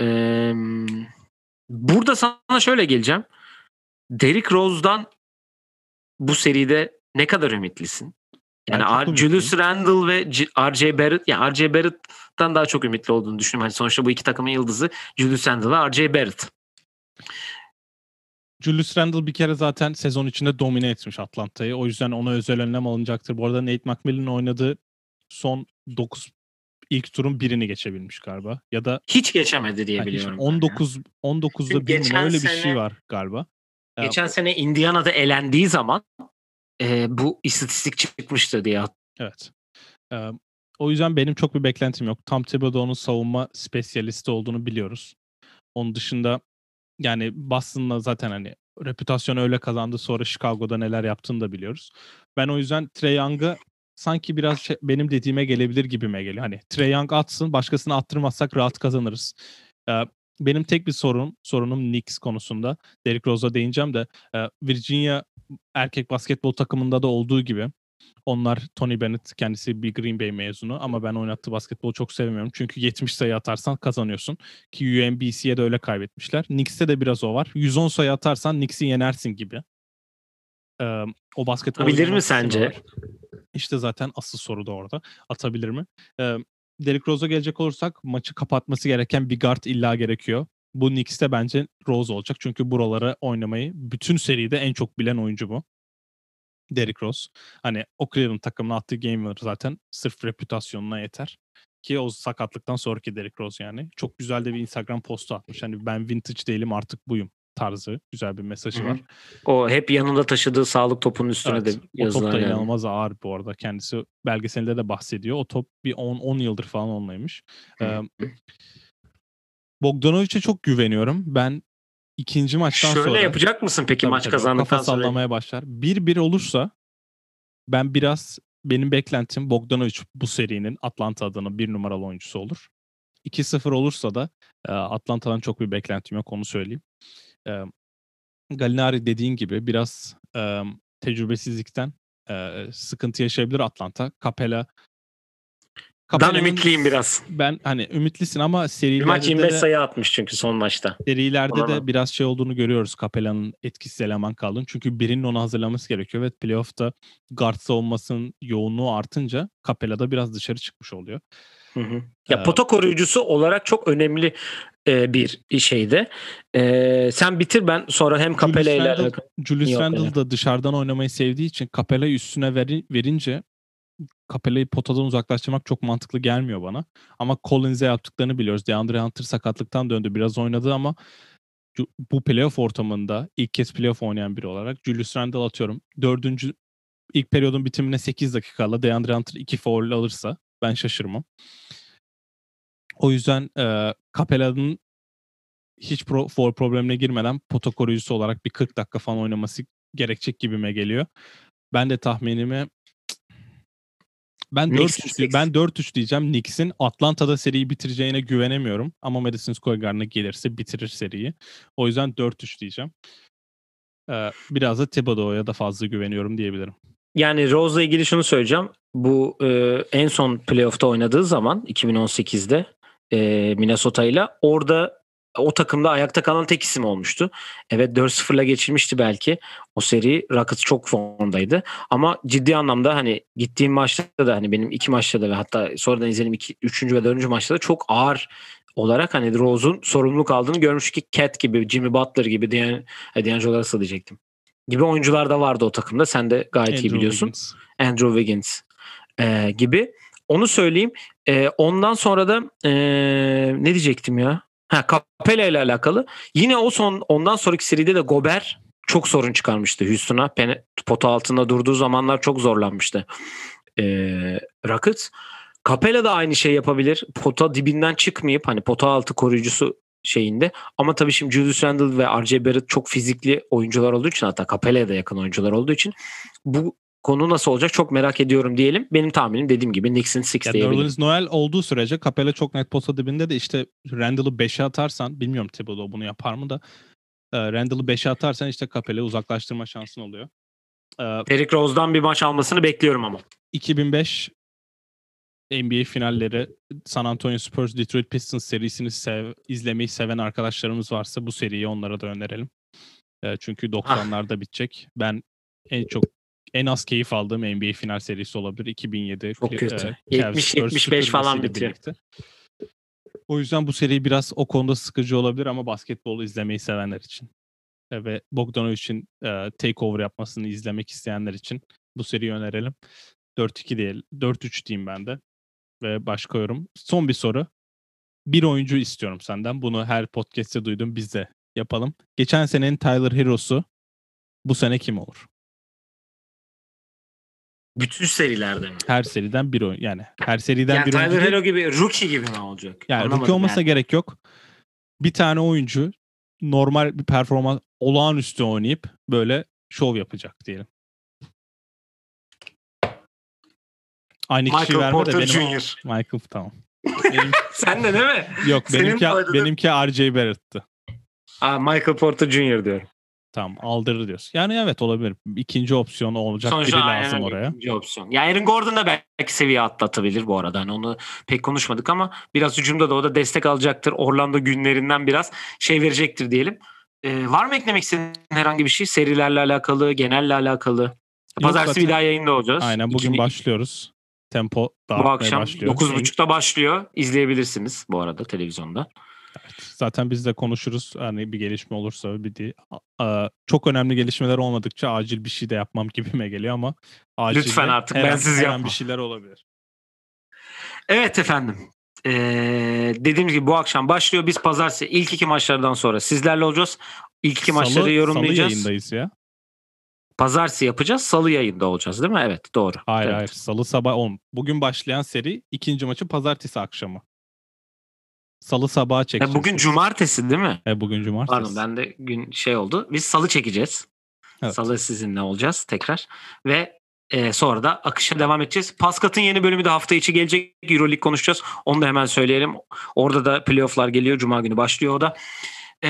Ee, burada sana şöyle geleceğim. Derrick Rose'dan bu seride ne kadar ümitlisin? Ben Yani çok R-. Julius Randle ve RJ Barrett, yani RJ Barrett'tan daha çok ümitli olduğunu düşünüyorum. Hani sonuçta bu iki takımın yıldızı Julius Randle ve RJ Barrett. Julius Randle bir kere zaten sezon içinde domine etmiş Atlanta'yı. O yüzden ona özel önlem alınacaktır. Bu arada Nate McMillan'ın oynadığı son 9 ilk turun birini geçebilmiş galiba. Ya da Hiç geçemedi diye yani biliyorum. ben ya. 19 19'da Çünkü bir öyle bir şey sene- var galiba. Ya, Geçen sene Indiana'da elendiği zaman e, bu istatistik çıkmıştı diye Evet. Ee, o yüzden benim çok bir beklentim yok. Tom Thibodeau'nun savunma spesyalisti olduğunu biliyoruz. Onun dışında yani Boston'la zaten hani reputasyonu öyle kazandı. Sonra Chicago'da neler yaptığını da biliyoruz. Ben o yüzden Trey Young'ı sanki biraz şey- benim dediğime gelebilir gibime geliyor. Hani Trey Young atsın, başkasını attırmazsak rahat kazanırız. Ee, benim tek bir sorun, sorunum Knicks konusunda. Derrick Rose'a değineceğim de e, Virginia erkek basketbol takımında da olduğu gibi onlar Tony Bennett kendisi bir Green Bay mezunu ama ben oynattığı basketbolu çok sevmiyorum. Çünkü 70 sayı atarsan kazanıyorsun. Ki UMBC'ye de öyle kaybetmişler. Knicks'te de biraz o var. 110 sayı atarsan Knicks'i yenersin gibi. Ee, o basketbol Atabilir mi sence? istemiyorlar. İşte zaten asıl soru da orada. Atabilir mi? Ee, Derrick Rose'a gelecek olursak maçı kapatması gereken bir guard illa gerekiyor. Bu Knicks'te bence Rose olacak. Çünkü buralara oynamayı bütün seride en çok bilen oyuncu bu. Derrick Rose. Hani o Cleveland takımına attığı game'ler zaten sırf reputasyonuna yeter. Ki o sakatlıktan sonraki Derrick Rose yani. Çok güzel de bir Instagram postu atmış. Hani ben vintage değilim artık buyum tarzı. Güzel bir mesajı var. O hep yanında taşıdığı sağlık topunun üstüne Evet, de o top da yani. inanılmaz ağır bu arada. Kendisi belgeselinde de bahsediyor. O top bir 10 10 yıldır falan onlaymış. Ee. Bogdanovic'e çok güveniyorum. Ben ikinci maçtan Şöyle sonra yapacak mısın peki Tabii maç tabii, kazandıktan kafa sonra? sallamaya başlar. 1-1 olursa ben biraz benim beklentim Bogdanovic bu serinin Atlanta adına bir numaralı oyuncusu olur. 2-0 olursa da Atlanta'dan çok bir beklentim yok onu söyleyeyim. E, Gallinari dediğin gibi biraz e, tecrübesizlikten e, sıkıntı yaşayabilir Atlanta. Capella Capella'nın- ümitliyim biraz. Ben hani ümitlisin ama serilerde maç 25 de, sayı atmış çünkü son maçta. serilerde Ona de biraz şey olduğunu görüyoruz Capella'nın etkisiz eleman kaldığını. Çünkü birinin onu hazırlaması gerekiyor ve playoff'ta guard savunmasının yoğunluğu artınca Capella da biraz dışarı çıkmış oluyor. Hı hı. Ya Ee, pota koruyucusu olarak çok önemli e, bir şeyde. E, sen bitir ben sonra hem Capella ile Julius Randle evet. da dışarıdan oynamayı sevdiği için Capella'yı üstüne veri- verince Capella'yı potadan uzaklaştırmak çok mantıklı gelmiyor bana. Ama Collins'e yaptıklarını biliyoruz. DeAndre Hunter sakatlıktan döndü. Biraz oynadı ama bu playoff ortamında ilk kez playoff oynayan biri olarak Julius Randle atıyorum. Dördüncü ilk periyodun bitimine 8 dakikayla DeAndre Hunter 2 foul alırsa ben şaşırmam. O yüzden e, Capella'nın hiç pro, foul problemine girmeden pota koruyucusu olarak bir 40 dakika falan oynaması gerekecek gibime geliyor. Ben de tahminimi ben Knicks 4-3 Six. ben 4-3 diyeceğim. Knicks'in Atlanta'da seriyi bitireceğine güvenemiyorum ama Madison Square Garden'a gelirse bitirir seriyi. O yüzden 4-3 diyeceğim. Ee, biraz da Thibodeau'ya da fazla güveniyorum diyebilirim. Yani Rose'la ilgili şunu söyleyeceğim. Bu e, en son playoff'ta oynadığı zaman 2018'de e, Minnesota ile orada o takımda ayakta kalan tek isim olmuştu. Evet 4-0'la geçirmişti belki. O seri Rockets çok formdaydı. Ama ciddi anlamda hani gittiğim maçta da hani benim iki maçta da ve hatta sonradan izlediğim iki, üçüncü ve dördüncü maçta da çok ağır olarak hani Rose'un sorumluluk aldığını görmüş ki Cat gibi, Jimmy Butler gibi, D'An- e, D'Angelo Russell diyecektim. Gibi oyuncular da vardı o takımda. Sen de gayet iyi Andrew biliyorsun. Wiggins. Andrew Wiggins e, gibi. Onu söyleyeyim. E, ondan sonra da e, ne diyecektim ya? Ha Capella ile alakalı. Yine o son ondan sonraki seride de Gober çok sorun çıkarmıştı Houston'a. Pota altında durduğu zamanlar çok zorlanmıştı. E, Rockets. Capella da aynı şey yapabilir. Pota dibinden çıkmayıp hani pota altı koruyucusu şeyinde. Ama tabii şimdi Julius Randle ve RJ Barrett çok fizikli oyuncular olduğu için hatta Capella'ya da yakın oyuncular olduğu için bu konu nasıl olacak çok merak ediyorum diyelim. Benim tahminim dediğim gibi Knicks'in 6 Ya diyebilirim. Noel olduğu sürece Capella çok net pota dibinde de işte Randall'ı 5'e atarsan bilmiyorum Thibodeau bunu yapar mı da e, Randall'ı 5'e atarsan işte Capella'yı uzaklaştırma şansın oluyor. E, Derrick Rose'dan bir maç almasını bekliyorum ama. 2005 NBA finalleri San Antonio Spurs Detroit Pistons serisini sev, izlemeyi seven arkadaşlarımız varsa bu seriyi onlara da önerelim. E, çünkü 90'larda bitecek. Ben en çok en az keyif aldığım NBA final serisi olabilir 2007. Çok kötü. e, 70, Cavs Spurs 75 falan bitiyor. birlikte. O yüzden bu seri biraz o konuda sıkıcı olabilir ama basketbol izlemeyi sevenler için e, ve Bogdanovic'in e, takeover yapmasını izlemek isteyenler için bu seriyi önerelim. 4-2 değil, 4-3 diyeyim ben de. Ve başka yorum. Son bir soru. Bir oyuncu istiyorum senden. Bunu her podcast'te duydum. Biz de yapalım. Geçen senenin Tyler Hero'su bu sene kim olur? Bütün serilerde mi? Her seriden bir oyun. Yani her seriden Yani bir oyuncu. Tyler. Hero gibi rookie gibi mi olacak? Yani Anlamadım rookie olmasına yani. gerek yok. Bir tane oyuncu normal bir performans olağanüstü oynayıp böyle şov yapacak diyelim. Aynı kişi Michael verme de Porter benim Jr. Michael tamam. Benim, Sen de değil mi? yok Senin benimki benimki RJ Barrett'tı. Aa, Michael Porter Jr. diyorum. Tamam aldırır diyorsun. Yani evet olabilir. İkinci opsiyon olacak Sonuçta biri lazım oraya. ikinci opsiyon. Ya Aaron Gordon da belki seviye atlatabilir bu arada. Hani onu pek konuşmadık ama biraz hücumda da o da destek alacaktır. Orlando günlerinden biraz şey verecektir diyelim. Ee, var mı eklemek istediğin herhangi bir şey? Serilerle alakalı, genelle alakalı. Pazartesi bir daha yayında olacağız. Aynen bugün İkinci- başlıyoruz. Tempo Bu akşam başlıyor. 9.30'da başlıyor. İzleyebilirsiniz bu arada televizyonda. Zaten biz de konuşuruz. Hani bir gelişme olursa bir de çok önemli gelişmeler olmadıkça acil bir şey de yapmam gibime geliyor ama acil Lütfen artık her an- bensiz her an yapma. bir şeyler olabilir. Evet efendim. Ee, dediğim gibi bu akşam başlıyor. Biz pazartesi ilk iki maçlardan sonra sizlerle olacağız. İlk iki maçları Salı yorumlayacağız. yayındayız ya. Pazartesi yapacağız. Salı yayında olacağız değil mi? Evet doğru. Hayır evet. hayır. Salı sabah 10. Bugün başlayan seri ikinci maçı pazartesi akşamı. Salı sabaha Ha, çekeceğiz. bugün cumartesi değil mi? E, bugün cumartesi. Pardon ben de gün şey oldu. Biz salı çekeceğiz. Evet. Salı sizinle olacağız tekrar. Ve e, sonra da akışa devam edeceğiz. Paskat'ın yeni bölümü de hafta içi gelecek. Euroleague konuşacağız. Onu da hemen söyleyelim. Orada da playofflar geliyor. Cuma günü başlıyor o da. E,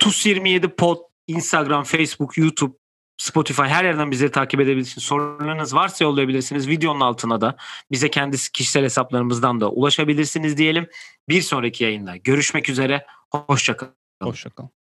@tus27 pod Instagram, Facebook, YouTube, Spotify her yerden bizleri takip edebilirsiniz. Sorularınız varsa yollayabilirsiniz. Videonun altına da bize kendi kişisel hesaplarımızdan da ulaşabilirsiniz diyelim. Bir sonraki yayında görüşmek üzere. Hoşçakalın. Hoşçakalın.